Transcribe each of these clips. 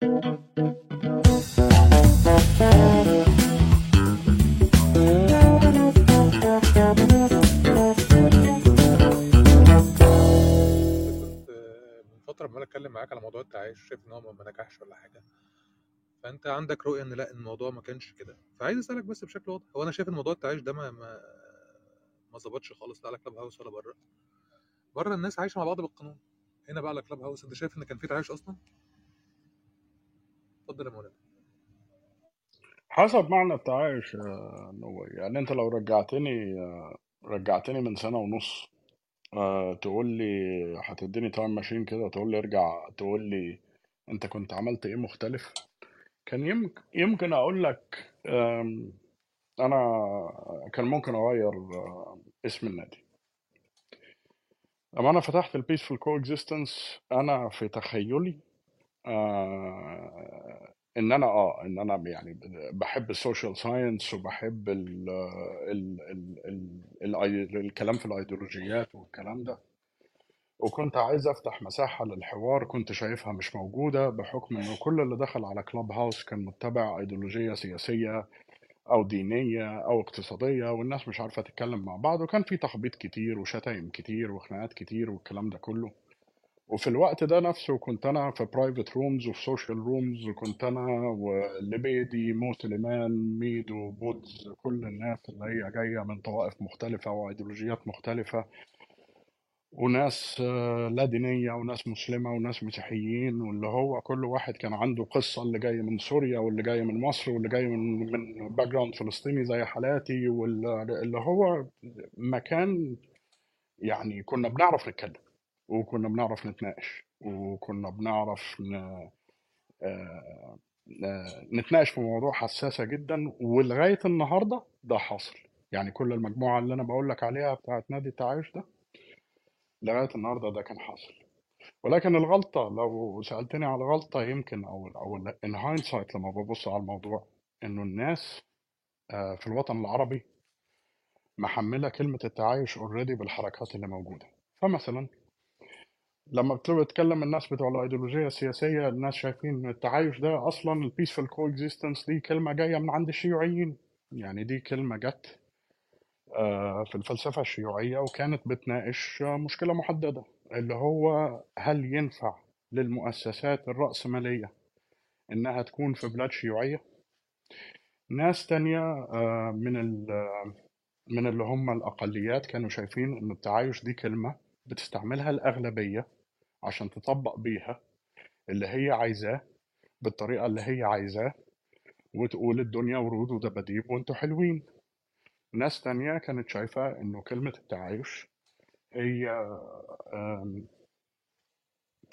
فترة عمال أتكلم معاك على موضوع التعايش شايف إن هو ما نجحش ولا حاجة. فأنت عندك رؤية إن لأ الموضوع ما كانش كده. فعايز أسألك بس بشكل واضح هو أنا شايف إن موضوع التعايش ده ما ما ما ظبطش خالص لا على كلاب هاوس ولا بره. بره الناس عايشة مع بعض بالقانون هنا بقى على كلاب هاوس. أنت شايف إن كان في تعايش أصلا؟ اتفضل يا مولانا حسب معنى التعايش يا يعني انت لو رجعتني رجعتني من سنة ونص آه، تقول لي هتديني تايم ماشين كده تقول لي ارجع تقول لي انت كنت عملت إيه مختلف؟ كان يمكن يمكن أقول لك أنا كان ممكن اغير آه، اسم النادي. لما أنا فتحت ال peaceful coexistence أنا في تخيلي آه إن أنا آه إن أنا يعني بحب ال social science وبحب ال ال ال ال ال الكلام في الأيديولوجيات والكلام ده. وكنت عايز أفتح مساحة للحوار كنت شايفها مش موجودة بحكم إنه كل اللي دخل على Clubhouse كان متبع إيديولوجية سياسية أو دينية أو اقتصادية والناس مش عارفة تتكلم مع بعض وكان في تخبيط كتير وشتايم كتير وخناقات كتير والكلام ده كله. وفي الوقت ده نفسه كنت أنا في private rooms وفي social rooms وكنت أنا واللبيدي مو سليمان ميدو بودز كل الناس اللي هي جاية من طوائف مختلفة وايديولوجيات مختلفة وناس آه، لا دينية وناس مسلمة وناس مسيحيين واللي هو كل واحد كان عنده قصة اللي جاي من سوريا واللي جاي من مصر واللي جاي من من background فلسطيني زي حالاتي واللي هو مكان يعني كنا بنعرف نتكلم. وكنا بنعرف نتناقش وكنا بنعرف ن... آه، آه، نتناقش في مواضوع حساسة جدا ولغاية النهاردة ده حاصل. يعني كل المجموعة اللي أنا بقول لك عليها بتاعت نادي التعايش ده لغاية النهاردة ده كان حاصل. ولكن الغلطة لو سألتني على الغلطة يمكن أو أو إن هايندسايت لما ببص على الموضوع إنه الناس آه، في الوطن العربي محملة كلمة التعايش اوريدي بالحركات اللي موجودة. فمثلا لما بتبقى تتكلم الناس بتوع الأيديولوجية السياسية الناس شايفين التعايش ده أصلا البيسفul coexistence دي كلمة جاية من عند الشيوعيين يعني دي كلمة جت آه، في الفلسفة الشيوعية وكانت بتناقش مشكلة محددة اللي هو هل ينفع للمؤسسات الرأسمالية إنها تكون في بلاد شيوعية؟ ناس تانية آه، من من اللي هم الأقليات كانوا شايفين إن التعايش دي كلمة بتستعملها الأغلبية عشان تطبق بيها اللي هي عايزاه بالطريقة اللي هي عايزاه وتقول الدنيا ورود ودباديب وانتوا حلوين. ناس تانية كانت شايفة إنه كلمة التعايش هي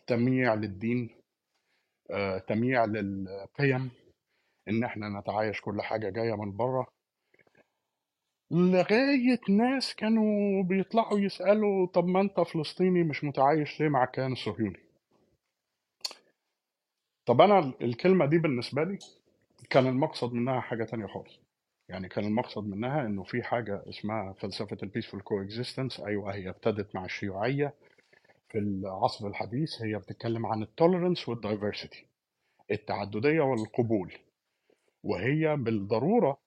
تمييع للدين آه، تمييع للقيم إن إحنا نتعايش كل حاجة جاية من بره. لغاية ناس كانوا بيطلعوا يسألوا طب ما أنت فلسطيني مش متعايش ليه مع الكيان الصهيوني طب أنا الكلمة دي بالنسبة لي كان المقصد منها حاجة تانية خالص. يعني كان المقصد منها إنه في حاجة اسمها فلسفة ال peaceful coexistence أيوه هي ابتدت مع الشيوعية في العصر الحديث. هي بتتكلم عن ال tolerance وال diversity التعددية والقبول. وهي بالضرورة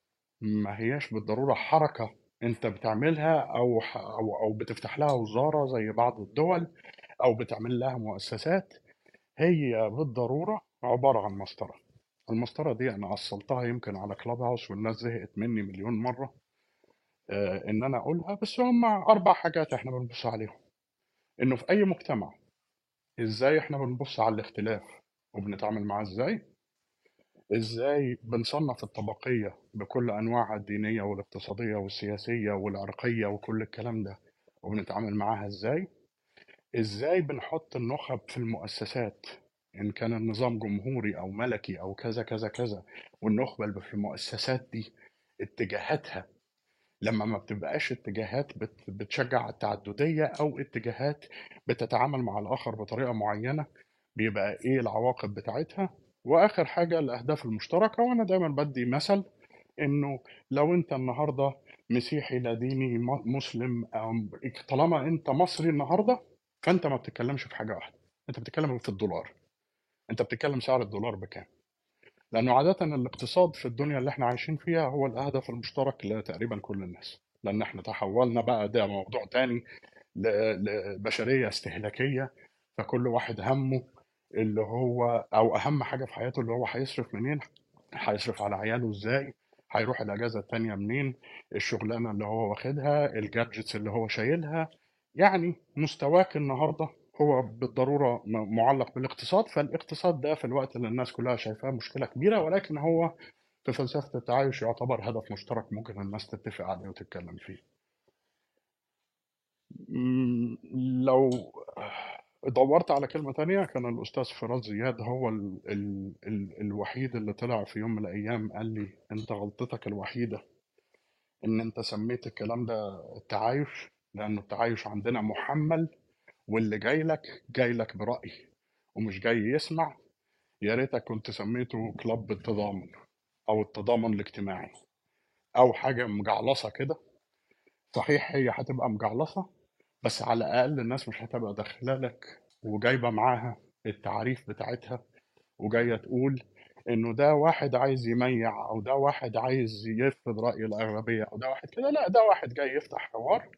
ما هياش بالضرورة حركة أنت بتعملها أو أو أو بتفتح لها وزارة زي بعض الدول أو بتعمل لها مؤسسات هي بالضرورة عبارة عن مسطرة. المسطرة دي أنا أصلتها يمكن على كلاب هاوس والناس زهقت مني مليون مرة آه، إن أنا أقولها بس هم أربع حاجات إحنا بنبص عليهم. إنه في أي مجتمع إزاي إحنا بنبص على الاختلاف وبنتعامل معاه إزاي؟ إزاي بنصنف الطبقية بكل أنواعها الدينية والاقتصادية والسياسية والعرقية وكل الكلام ده وبنتعامل معاها إزاي؟ إزاي بنحط النخب في المؤسسات؟ إن كان النظام جمهوري أو ملكي أو كذا كذا كذا والنخبه اللي في المؤسسات دي اتجاهاتها. لما ما بتبقاش اتجاهات بت- بتشجع التعددية أو اتجاهات بتتعامل مع الآخر بطريقة معينة بيبقى إيه العواقب بتاعتها؟ وآخر حاجة الأهداف المشتركة وأنا دايما بدي مثل إنه لو أنت النهارده مسيحي لا ديني مسلم طالما أنت مصري النهارده فأنت ما بتتكلمش في حاجة واحدة. أنت بتتكلم في الدولار. أنت بتتكلم سعر الدولار بكام؟ لأنه عاده الاقتصاد في الدنيا اللي إحنا عايشين فيها هو الهدف المشترك لتقريبا كل الناس. لأن إحنا تحولنا بقى ده موضوع تاني لبشريه استهلاكية فكل واحد همه اللي هو أو أهم حاجة في حياته اللي هو هيصرف منين؟ هيصرف على عياله إزاي؟ هيروح الأجازة التانية منين؟ الشغلانة اللي هو واخدها الجادجتس اللي هو شايلها. يعني مستواك النهارده هو بالضرورة معلق بالاقتصاد فالاقتصاد ده في الوقت اللي الناس كلها شايفاه مشكلة كبيرة ولكن هو في فلسفة التعايش يعتبر هدف مشترك ممكن الناس تتفق عليه وتتكلم فيه. لو دورت على كلمة تانية. كان الأستاذ فراس زياد هو ال ال ال الوحيد اللي طلع في يوم من الأيام قال لي أنت غلطتك الوحيدة إن أنت سميت الكلام ده التعايش لأنه التعايش عندنا محمل واللي جاي لك جاي لك برأي ومش جاي يسمع. يا ريتك كنت سميته كلاب التضامن أو التضامن الاجتماعي أو حاجة مجعلصة كده. صحيح هي هتبقى مجعلصة بس على الأقل الناس مش هتبقى داخلة لك وجايبة معاها التعريف بتاعتها وجاية تقول إنه ده واحد عايز يميع أو ده واحد عايز يفرض رأي الأغلبية أو ده واحد كده. لا ده واحد جاي يفتح حوار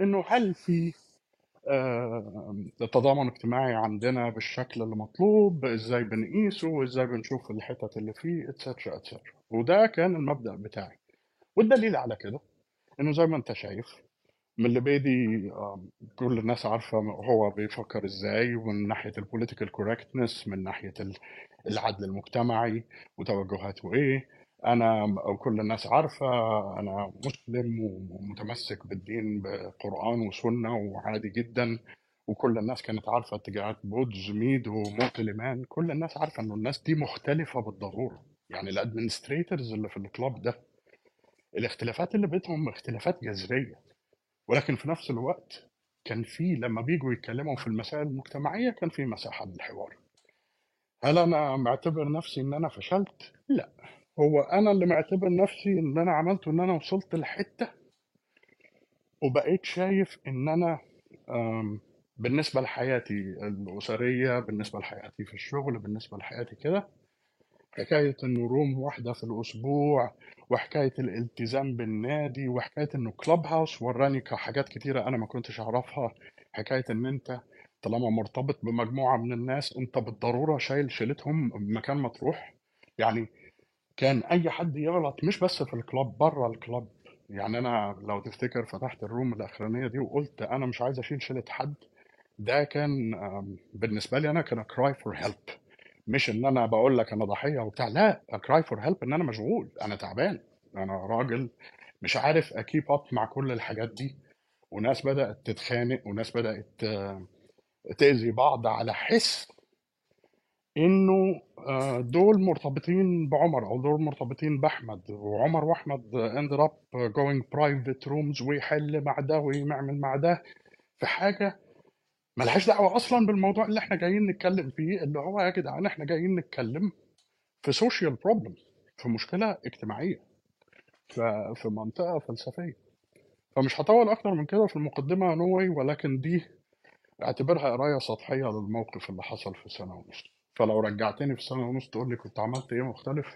إنه هل في آه، تضامن اجتماعي عندنا بالشكل اللي مطلوب إزاي بنقيسه وازاي بنشوف الحتت اللي فيه etcetera etcetera وده كان المبدأ بتاعي. والدليل على كده إنه زي ما أنت شايف من اللبيدي كل الناس عارفة هو بيفكر إزاي ومن ناحية ال political correctness من ناحية ال- العدل المجتمعي وتوجهاته إيه. أنا وكل الناس عارفة أنا مسلم ومتمسك بالدين بقرآن وسنة وعادي جدا وكل الناس كانت عارفة اتجاهات بودز ميدو ومو سليمان كل الناس عارفة إنه الناس دي مختلفة بالضرورة. يعني ال administrators اللي في ال club ده الاختلافات اللي بينهم اختلافات جذرية. ولكن في نفس الوقت كان في لما بيجوا يتكلموا في المسائل المجتمعية كان في مساحة للحوار هل أنا معتبر نفسي إن أنا فشلت؟ لا هو أنا اللي معتبر نفسي إن أنا عملته إن أنا وصلت لحتة وبقيت شايف إن أنا آم، بالنسبة لحياتي الأسرية بالنسبة لحياتي في الشغل بالنسبة لحياتي كده حكاية إنه روم واحدة في الأسبوع وحكاية الالتزام بالنادي وحكاية إنه كلاب هاوس وراني حاجات كتيرة أنا ما كنتش أعرفها. حكاية إن أنت طالما مرتبط بمجموعة من الناس أنت بالضرورة شايل شيلتهم مكان ما تروح. يعني كان أي حد يغلط مش بس في ال club بره ال club يعني أنا لو تفتكر فتحت ال room الأخرانية دي وقلت أنا مش عايز أشيل شيلة حد ده كان آم، بالنسبة لي أنا كان cry for help مش إن أنا بقول لك أنا ضحية وبتاع لا cry for help إن أنا مشغول أنا تعبان أنا راجل مش عارف أ keep up مع كل الحاجات دي. وناس بدأت تتخانق وناس بدأت تأذي بعض على حس إنه آه، دول مرتبطين بعمر أو دول مرتبطين بأحمد. وعمر وأحمد end up going private rooms ويحل مع ده ويعمل مع ده. في حاجة ملهاش دعوة أصلا بالموضوع اللي إحنا جايين نتكلم فيه اللي هو يا جدعان إحنا جايين نتكلم في social problem في مشكلة اجتماعية في منطقة فلسفية. فمش هطول أكتر من كده في المقدمة نوي ولكن دي اعتبرها قراية سطحية للموقف اللي حصل في سنة ونص. فلو رجعتني في سنة ونص تقول لي كنت عملت إيه مختلف؟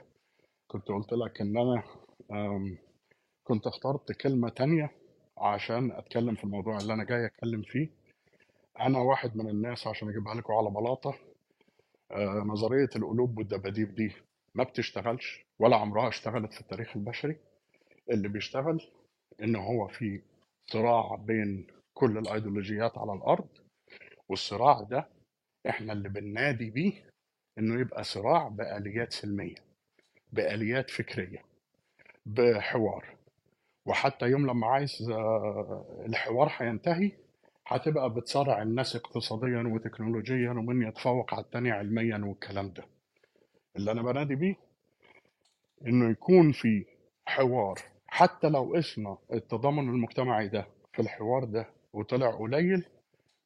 كنت قلت لك إن أنا كنت اخترت كلمة تانية عشان أتكلم في الموضوع اللي أنا جاي أتكلم فيه. أنا واحد من الناس عشان أجيبها لكم على بلاطة آه، نظرية القلوب والدباديب دي ما بتشتغلش ولا عمرها اشتغلت في التاريخ البشري. اللي بيشتغل إن هو في صراع بين كل الأيديولوجيات على الأرض والصراع ده إحنا اللي بننادي بيه إنه يبقى صراع بآليات سلمية بآليات فكرية بحوار. وحتى يوم لما عايز آه، الحوار هينتهي هتبقى بتصارع الناس اقتصاديا وتكنولوجيا ومن يتفوق على التاني علميا والكلام ده. اللي أنا بنادي بيه إنه يكون في حوار حتى لو قسنا التضامن المجتمعي ده في الحوار ده وطلع قليل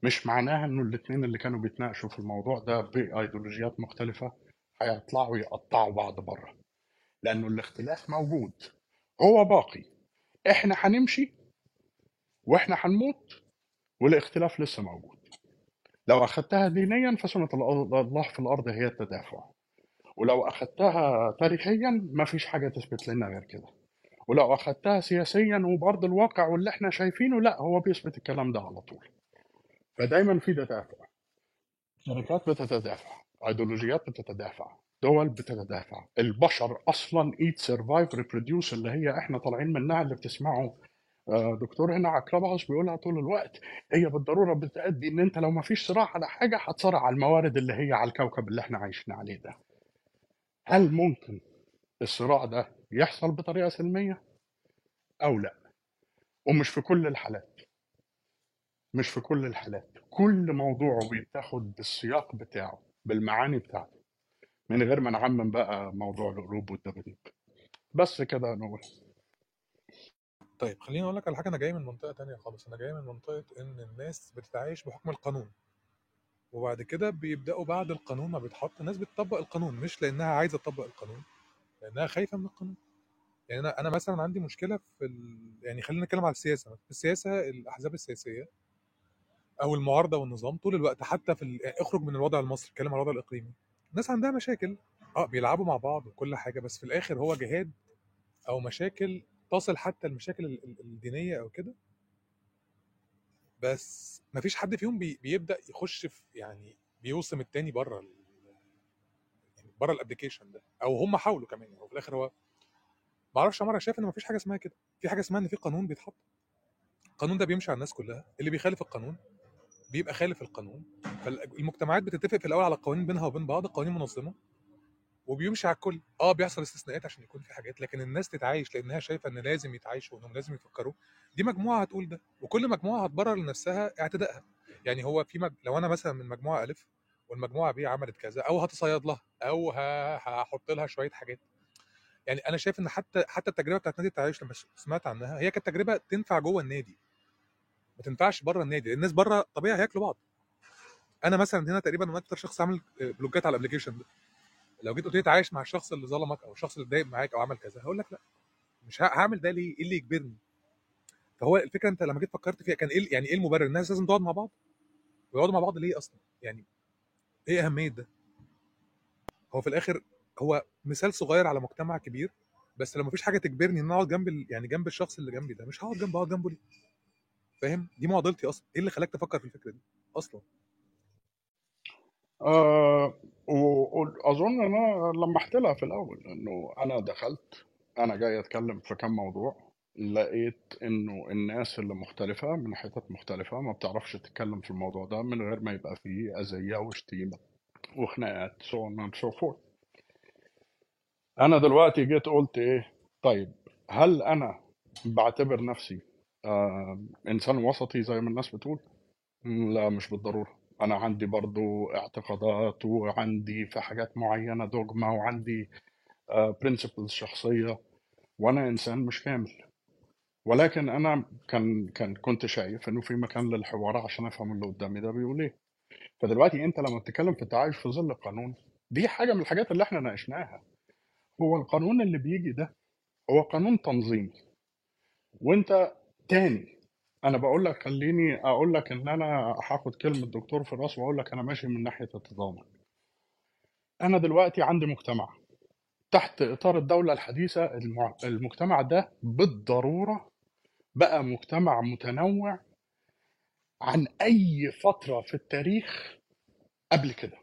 مش معناها إنه الاتنين اللي كانوا بيتناقشوا في الموضوع ده بأيديولوجيات مختلفة هيطلعوا يقطعوا بعض بره. لأنه الاختلاف موجود هو باقي. إحنا هنمشي وإحنا هنموت والاختلاف لسه موجود. لو أخذتها دينيا فسنة الله في الأرض هي التدافع. ولو أخذتها تاريخيا ما فيش حاجة تثبت لنا غير كده. ولو أخذتها سياسيا وبارض الواقع واللي إحنا شايفينه لا هو بيثبت الكلام ده على طول. فدايما في تدافع. شركات بتتدافع أيديولوجيات بتتدافع دول بتتدافع. البشر أصلا eat survive reproduce اللي هي إحنا طالعين منها اللي بتسمعوا آه، دكتور هنا Clubhouse بيقولها طول الوقت هي بالضرورة بتؤدي إن أنت لو ما فيش صراع على حاجة هتصارع على الموارد اللي هي على الكوكب اللي إحنا عايشين عليه ده. هل ممكن الصراع ده يحصل بطريقة سلمية؟ أو لأ؟ ومش في كل الحالات. مش في كل الحالات. كل موضوع بيتاخد بالسياق بتاعه بالمعاني بتاعته. من غير ما نعمم بقى موضوع القلوب والدباديب بس كده نقول طيب خليني أقول لك على حاجة أنا جاي من منطقة تانية خالص. أنا جاي من منطقة إن الناس بتتعايش بحكم القانون وبعد كده بيبدأوا بعد القانون ما بيتحط. الناس بتطبق القانون مش لأنها عايزة تطبق القانون لأنها خايفة من القانون. يعني أنا أنا مثلا عندي مشكلة في ال... يعني خلينا نتكلم على السياسة. في السياسة الأحزاب السياسية أو المعارضة والنظام طول الوقت حتى في ال... يعني اخرج من الوضع المصري اتكلم على الوضع الإقليمي. الناس عندها مشاكل. آه بيلعبوا مع بعض وكل حاجة بس في الآخر هو جهاد أو مشاكل تصل حتى المشاكل ال- ال- الدينية أو كده؟ بس مفيش حد فيهم بي... بيبدأ يخش في يعني بيوصم التاني بره. يعني بره ال application ده. أو هم حاولوا كمان يعني في الآخر هو ما أعرفش عمر شايف إن مفيش حاجة اسمها كده. في حاجة اسمها إن في قانون بيتحط. القانون ده بيمشي على الناس كلها. اللي بيخالف القانون بيبقى خالف القانون. فالمجتمعات بتتفق في الأول على قوانين بينها وبين بعض قوانين منظمة. وبيمشي على الكل. آه بيحصل استثناءات عشان يكون في حاجات لكن الناس تتعايش لانها شايفة إن لازم يتعايشوا وإنهم لازم يفكروا دي مجموعة هتقول ده وكل مجموعة هتبرر لنفسها اعتدائها يعني هو في مج... لو أنا مثلا من مجموعة الف والمجموعة بي عملت كذا أو هتصيد لها أو. هحط لها شوية حاجات. يعني أنا شايف إن حتى حتى التجربة بتاعت نادي التعايش لما سمعت عنها هي كانت تجربة تنفع جوه النادي. ما تنفعش بره النادي الناس بره طبيعي هياكلوا بعض. أنا مثلا هنا تقريبا أنا أكتر شخص عامل block ات على ال application ده. لو جيت قلت لي تعايش مع الشخص اللي ظلمك أو الشخص اللي اتضايق معاك أو عمل كذا هقول لك لأ مش هعمل ده ليه؟ إيه اللي يجبرني؟ فهو الفكرة أنت لما جيت فكرت فيها كان إيه يعني إيه المبرر؟ الناس لازم تقعد مع بعض ويقعدوا مع بعض ليه أصلا؟ يعني إيه أهمية ده؟ هو في الآخر هو مثال صغير على مجتمع كبير بس لو مفيش حاجة تجبرني إن أقعد جنب يعني جنب الشخص اللي جنبي ده مش هقعد جنبه أقعد جنبه ليه؟ فاهم؟ دي معضلتي أصلا إيه اللي خلاك تفكر في الفكرة دي أصلا؟ آه وأظن إن أنا لمحت لها في الأول إنه أنا دخلت أنا جاي أتكلم في كم موضوع لقيت إنه الناس اللي مختلفة من حتت مختلفة ما بتعرفش تتكلم في الموضوع ده من غير ما يبقى فيه أذية وشتيمة وخناقات so on and so forth. أنا دلوقتي جيت قلت إيه طيب هل أنا بعتبر نفسي آه إنسان وسطي زي ما الناس بتقول؟ لا مش بالضرورة. أنا عندي برضو اعتقادات وعندي في حاجات معينة دوجما وعندي برنسبلز شخصية وأنا إنسان مش كامل. ولكن أنا كان كان كنت شايف إنه في مكان للحوار عشان أفهم اللي قدامي ده بيقول إيه. فدلوقتي أنت لما بتتكلم في التعايش في ظل القانون دي حاجة من الحاجات اللي إحنا ناقشناها. هو القانون اللي بيجي ده هو قانون تنظيمي. وأنت تاني أنا بقول لك خليني أقول لك إن أنا هاخد كلمة دكتور في الرأس وأقول لك أنا ماشي من ناحية التضامن. أنا دلوقتي عندي مجتمع تحت إطار الدولة الحديثة المجتمع ده بالضرورة بقى مجتمع متنوع عن أي فترة في التاريخ قبل كده.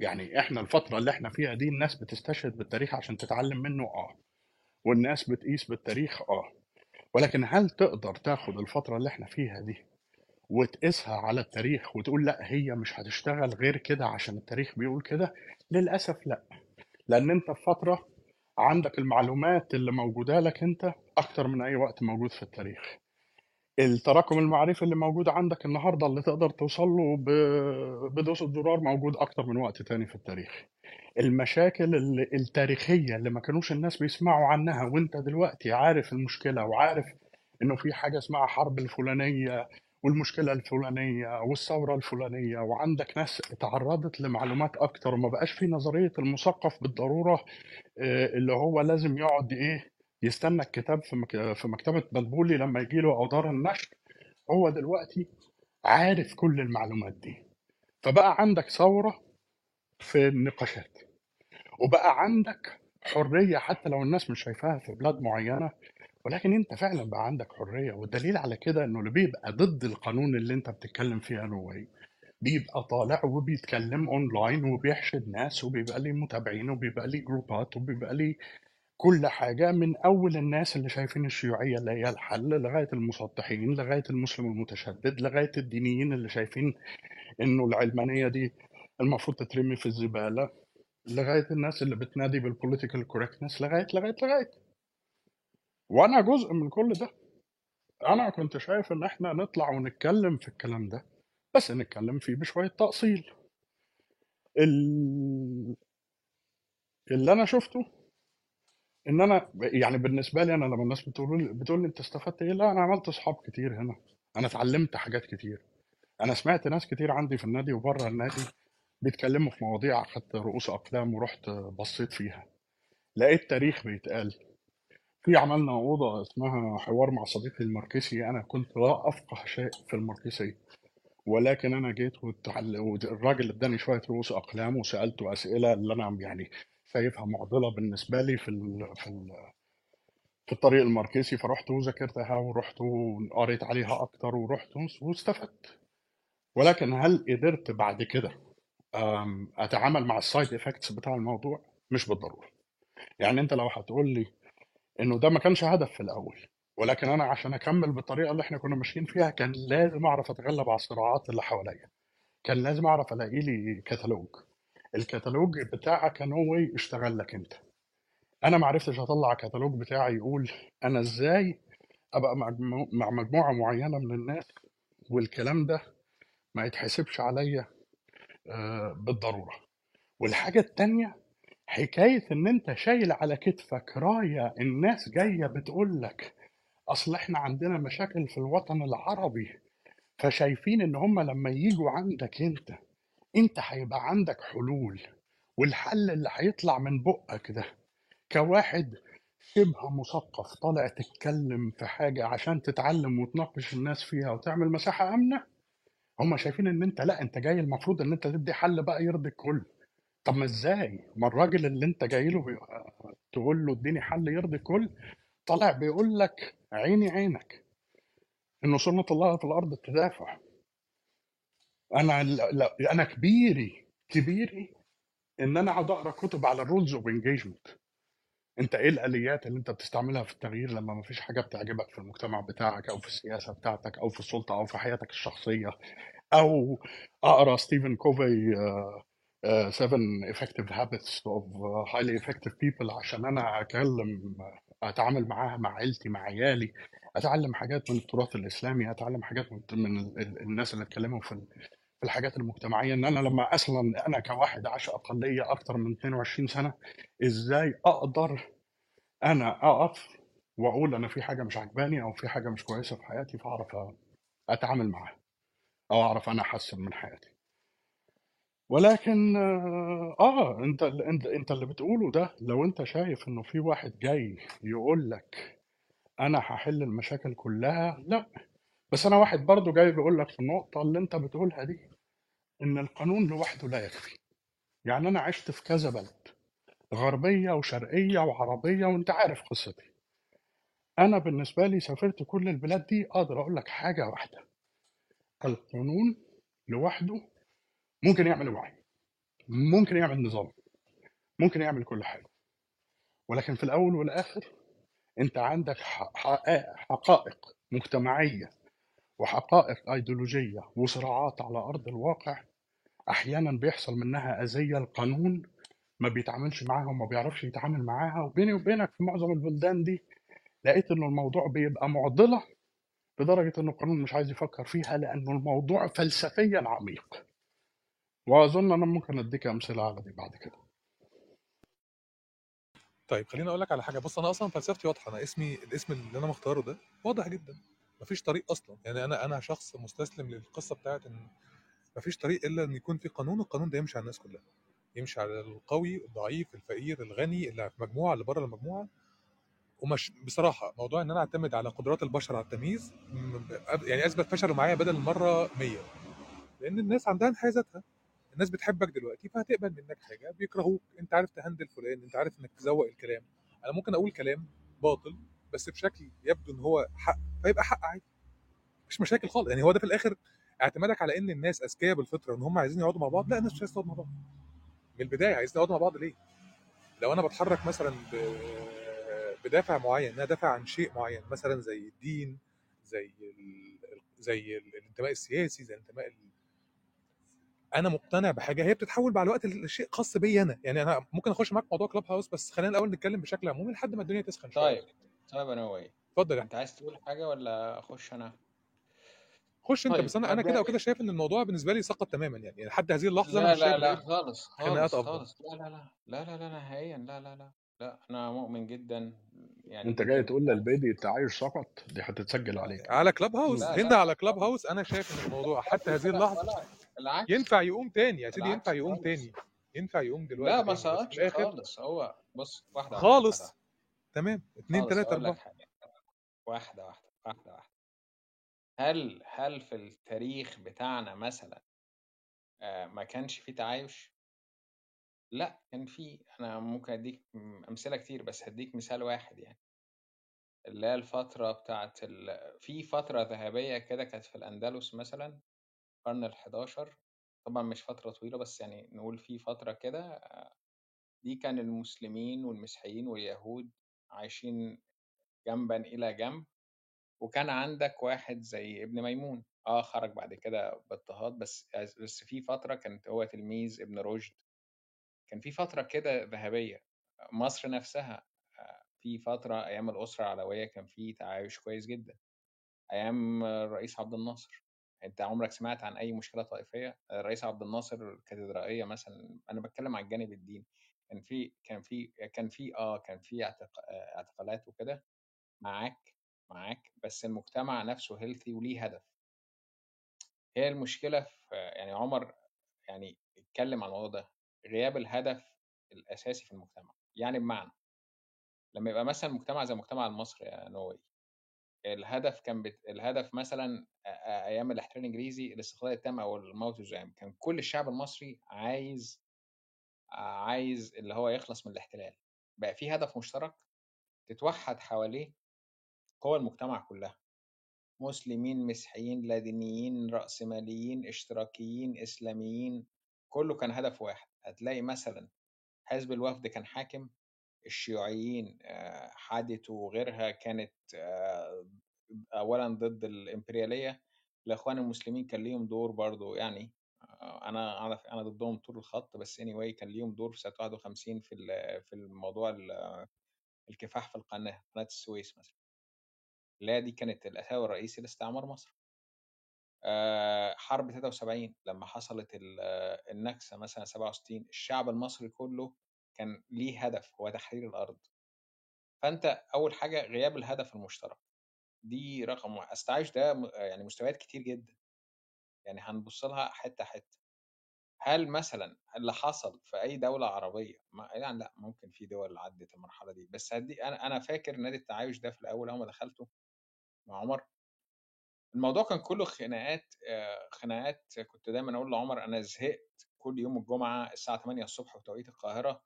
يعني إحنا الفترة اللي إحنا فيها دي الناس بتستشهد بالتاريخ عشان تتعلم منه آه والناس بتقيس بالتاريخ آه. ولكن هل تقدر تاخد الفترة اللي إحنا فيها دي وتقيسها على التاريخ وتقول لا هي مش هتشتغل غير كده عشان التاريخ بيقول كده؟ للأسف لا. لأن أنت في فترة عندك المعلومات اللي موجودة لك أنت أكتر من أي وقت موجود في التاريخ. التراكم المعرفي اللي موجود عندك النهاردة اللي تقدر توصل له بدوس الزرار موجود أكتر من وقت تاني في التاريخ. المشاكل ال- التاريخية اللي ما كانوش الناس بيسمعوا عنها وأنت دلوقتي عارف المشكلة وعارف إنه في حاجة اسمها حرب الفلانية والمشكلة الفلانية والثورة الفلانية وعندك ناس اتعرضت لمعلومات أكتر وما بقاش في نظرية المثقف بالضرورة آه، اللي هو لازم يقعد إيه يستنى الكتاب في في مكتبة مدبولي لما يجي له أو دار النشر. هو دلوقتي عارف كل المعلومات دي. فبقى عندك ثورة في النقاشات. وبقى عندك حرية حتى لو الناس مش شايفاها في بلاد معينة ولكن أنت فعلا بقى عندك حرية. والدليل على كده إنه اللي بيبقى ضد القانون اللي أنت بتتكلم فيه يا نوي بيبقى طالع وبيتكلم اونلاين وبيحشد ناس وبيبقى ليه متابعين وبيبقى ليه group ات وبيبقى ليه كل حاجة من أول الناس اللي شايفين الشيوعية اللي هي الحل لغاية المسطحين لغاية المسلم المتشدد لغاية الدينيين اللي شايفين إنه العلمانية دي المفروض تترمي في الزبالة لغاية الناس اللي بتنادي بال political correctness لغاية لغاية لغاية. وأنا جزء من كل ده. أنا كنت شايف إن إحنا نطلع ونتكلم في الكلام ده بس نتكلم فيه بشوية تأصيل. ال- اللي أنا شفته إن أنا يعني بالنسبة لي أنا لما الناس بتقول بتقول لي أنت استفدت إيه؟ لا أنا عملت أصحاب كتير هنا. أنا اتعلمت حاجات كتير. أنا سمعت ناس كتير عندي في النادي وبره النادي بيتكلموا في مواضيع أخدت رؤوس اقلام ورحت بصيت فيها. لقيت تاريخ بيتقال. في عملنا أوضة اسمها حوار مع صديقي الماركسي أنا كنت لا أفقه شيء في الماركسيه ولكن أنا جيت. والراجل اداني شوية رؤوس اقلام وسألته أسئلة اللي أنا يعني شايفها معضلة بالنسبة لي في ال... في ال... في الطريق الماركسي فرحت وذاكرتها ورحت وقريت عليها أكتر ورحت واستفدت. ولكن هل قدرت بعد كده أتعامل مع ال side effects بتاع الموضوع؟ مش بالضرورة. يعني أنت لو هتقول لي إنه ده ما كانش هدف في الأول ولكن أنا عشان أكمل بالطريقة اللي إحنا كنا ماشيين فيها كان لازم أعرف أتغلب على الصراعات اللي حواليا. كان لازم أعرف ألاقي لي كتالوج. الكتالوج بتاعك كان هو يشتغل لك انت. أنا ما عرفتش اطلع كتالوج بتاعي يقول أنا إزاي ابقى مع مجموعة معينة من الناس والكلام ده ما يتحسبش عليا آه، بالضرورة. والحاجة التانية حكاية ان انت شايل على كتفك راية الناس جاية بتقول لك اصل إحنا عندنا مشاكل في الوطن العربي فشايفين ان هم لما يجوا عندك انت انت هيبقى عندك حلول والحل اللي هيطلع من بقك ده كواحد شبه مثقف طالع تتكلم في حاجة عشان تتعلم وتناقش الناس فيها وتعمل مساحة آمنة هم شايفين إن أنت لأ أنت جاي المفروض إن أنت تدي حل بقى يرضي الكل طب ما إزاي ما الراجل اللي أنت جاي له. تقول له اديني حل يرضي الكل طالع بيقول لك عيني عينك إن سنة الله في الأرض تدافع أنا لا أنا كبيري كبيري إن أنا أقعد أقرأ كتب على ال rules of engagement أنت إيه الآليات اللي أنت بتستعملها في التغيير لما ما فيش حاجة بتعجبك في المجتمع بتاعك أو في السياسة بتاعتك أو في السلطة أو في حياتك الشخصية؟ أو أقرأ Stephen Covey uh, uh, seven effective habits of highly effective people عشان أنا اتكلم أتعامل معاها مع عيلتي مع عيالي أتعلم حاجات من التراث الإسلامي أتعلم حاجات من, من ال- ال- الناس اللي اتكلموا في في الحاجات المجتمعية إن أنا لما أصلا أنا كواحد عاش أقلية أكتر من 22 سنة إزاي أقدر أنا أقف وأقول أنا في حاجة مش عجباني أو في حاجة مش كويسة في حياتي فأعرف أتعامل معاها أو أعرف أنا أحسن من حياتي. ولكن آه أنت أنت أنت اللي بتقوله ده لو أنت شايف إنه في واحد جاي يقول لك أنا هحل المشاكل كلها لأ. بس أنا واحد برضو جاي بيقول لك في النقطة اللي أنت بتقولها دي إن القانون لوحده لا يكفي. يعني أنا عشت في كذا بلد غربية وشرقية وعربية وأنت عارف قصتي. أنا بالنسبة لي سافرت كل البلاد دي أقدر أقول لك حاجة واحدة. القانون لوحده ممكن يعمل وعي ممكن يعمل نظام ممكن يعمل كل حاجة. ولكن في الأول والآخر أنت عندك حقائق مجتمعية وحقائق أيديولوجية وصراعات على أرض الواقع أحيانا بيحصل منها أذية القانون ما بيتعاملش معاها وما بيعرفش يتعامل معاها. وبيني وبينك في معظم البلدان دي لقيت إنه الموضوع بيبقى معضلة لدرجة إنه القانون مش عايز يفكر فيها لأنه الموضوع فلسفيا عميق. وأظن أنا ممكن أديك أمثلة على دي بعد كده. طيب خليني أقول لك على حاجة. بص أنا أصلا فلسفتي واضحة. أنا اسمي الاسم اللي أنا مختاره ده واضح جدا. مفيش طريق أصلا. يعني أنا أنا شخص مستسلم للقصة بتاعت إن مفيش طريق إلا إن يكون في قانون القانون ده يمشي على الناس كلها. يمشي على القوي الضعيف الفقير الغني اللي في مجموعة اللي بره المجموعة. ومش بصراحة موضوع إن أنا أعتمد على قدرات البشر على التمييز يعني أثبت فشله معايا بدل المرة 100 لأن الناس عندها انحيازاتها الناس بتحبك دلوقتي فهتقبل منك حاجة بيكرهوك. أنت عارف تهندل فلان أنت عارف إنك تزوق الكلام. أنا ممكن أقول كلام باطل بس بشكل يبدو إن هو حق فيبقى حق عادي. مفيش مشاكل خالص. يعني هو ده في الآخر اعتمادك على إن الناس أذكياء بالفطرة ان هم عايزين يقعدوا مع بعض لأ الناس مش عايزة تقعد مع بعض. من البداية عايزين يقعدوا مع بعض ليه؟ لو أنا بتحرك مثلا ب- بدافع معين أنا دافع عن شيء معين مثلا زي الدين زي ال... زي ال- الانتماء السياسي زي الانتماء ال... أنا مقتنع بحاجة هي بتتحول مع الوقت لشيء خاص بيا أنا. يعني أنا ممكن أخش معاك موضوع كلاب هاوس بس خلينا الأول نتكلم بشكل عمومي لحد ما الدنيا تسخن شوية. طيب. طيب أنا واي اتفضل يا انت عايز تقول حاجة ولا اخش أنا خش انت طيب بس أنا أنا كده وكده شايف ان الموضوع بالنسبة لي سقط تماما يعني لحد هذه اللحظه أنا لا مش لا شايف لا خالص خناقات خالص افضل خالص لا لا لا لا لا لا نهائيا لا لا لا لا أنا مؤمن جدا يعني انت جاي تقول للبيدي التعايش سقط دي هتتسجل عليك على كلاب هاوس لا هنا لا على كلاب هاوس أنا شايف ان الموضوع حتى هذه اللحظه العكس ينفع يقوم تاني يا سيدي ينفع يقوم خالص تاني ينفع يقوم لا دلوقتي ما بس في سقطش خالص هو بص واحدة خالص تمام. لك أربعة. حاجة. واحدة واحدة واحدة واحدة. هل هل في التاريخ بتاعنا مثلا آه، ما كانش فيه تعايش؟ لا كان في أنا ممكن أديك م- أمثلة كتير بس هديك مثال واحد يعني. اللي هي الفترة بتاعت ال... في فترة ذهبية كده كانت في الأندلس مثلا القرن ال11 طبعا مش فترة طويلة بس يعني نقول في فترة كده آه، دي كان المسلمين والمسيحيين واليهود عايشين جنبا إلى جنب وكان عندك واحد زي ابن ميمون. آه خرج بعد كده باضطهاد بس بس في فترة كانت هو تلميذ ابن رشد. كان في فترة كده ذهبية. مصر نفسها آه، في فترة أيام الأسرة العلويه كان في تعايش كويس جدا. أيام الرئيس عبد الناصر. أنت عمرك سمعت عن أي مشكلة طائفية؟ الرئيس عبد الناصر الكاتدرائيه مثلا أنا بتكلم على الجانب الديني كان في كان في كان في آه كان في آه، اعتقالات وكده معاك معاك بس المجتمع نفسه هيلثي وليه هدف. هي المشكلة في يعني عمر يعني اتكلم عن الموضوع ده غياب الهدف الأساسي في المجتمع. يعني بمعنى لما يبقى مثلا مجتمع زي المجتمع المصري يا نوي الهدف كان بت... الهدف مثلا أيام الاحتلال الإنجليزي الاستقلال التام أو الموت كان كل الشعب المصري عايز عايز اللي هو يخلص من الاحتلال. بقى في هدف مشترك تتوحد حواليه قوى المجتمع كلها. مسلمين مسيحيين لادينيين رأسماليين اشتراكيين إسلاميين كله كان هدف واحد. هتلاقي مثلا حزب الوفد كان حاكم الشيوعيين آه، حادث وغيرها كانت آه، أولا ضد الإمبريالية الإخوان المسلمين كان ليهم دور برضو يعني أنا أنا أنا ضدهم طول الخط بس anyway كان ليهم دور في سنة 51 في في الموضوع ال- الكفاح في القناة قناة السويس مثلا. هي دي كانت الأساوي الرئيسي لاستعمار مصر. آه، حرب 73 لما حصلت ال- النكسة مثلا 67 الشعب المصري كله كان ليه هدف هو تحرير الأرض. فأنت أول حاجة غياب الهدف المشترك. دي رقم واحد. استعايش ده يعني مستويات كتير جدا. يعني هنبص لها حتة حتة. هل مثلا اللي حصل في أي دولة عربية ما يعني لأ ممكن في دول عدت المرحلة دي بس هدي أنا أنا فاكر نادي التعايش ده في الأول أول ما دخلته مع عمر. الموضوع كان كله خناقات خناقات كنت دايما أقول لعمر أنا زهقت كل يوم الجمعة الساعة 8 الصبح بتوقيت القاهرة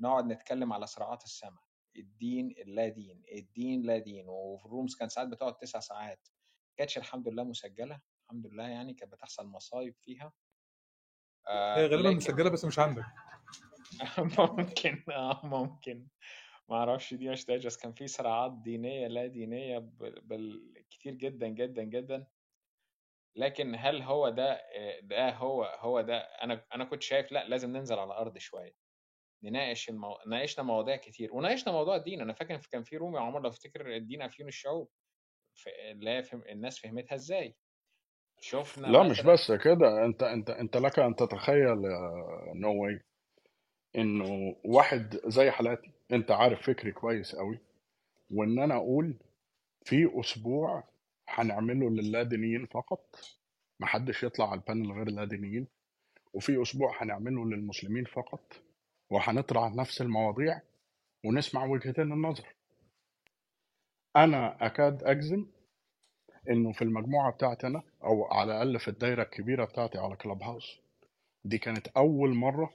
نقعد نتكلم على صراعات السماء الدين اللا دين الدين لا دين وفي الرومز كان ساعات بتقعد تسع ساعات. كانتش الحمد لله مسجلة. الحمد لله يعني كانت بتحصل مصايب فيها. هي آه غالبا لكن مسجلة بس مش عندك. ممكن آه ممكن. ما أعرفش دي مش بس كان في صراعات دينية لا دينية بال- بالكتير جدا جدا جدا. لكن هل هو ده آه، ده هو هو ده أنا أنا كنت شايف لا لازم ننزل على الأرض شوية. نناقش المو... ناقشنا مواضيع كتير. وناقشنا موضوع الدين. أنا فاكر كان في room يا عمر لو تفتكر الدين أفيون الشعوب. اللي هي فهم... الناس فهمتها إزاي. شفنا لا مش بس كده. انت انت انت لك ان تتخيل نووي انه واحد زي حالاتي انت عارف فكري كويس قوي وان أنا أقول في أسبوع هنعمله للادينيين فقط محدش يطلع على ال panel غير الادينيين وفي أسبوع هنعمله للمسلمين فقط وهنطرح نفس المواضيع ونسمع وجهتين النظر. أنا اكاد اجزم إنه في المجموعة بتاعتي أنا أو على الأقل في الدايرة الكبيرة بتاعتي على Clubhouse دي كانت أول مرة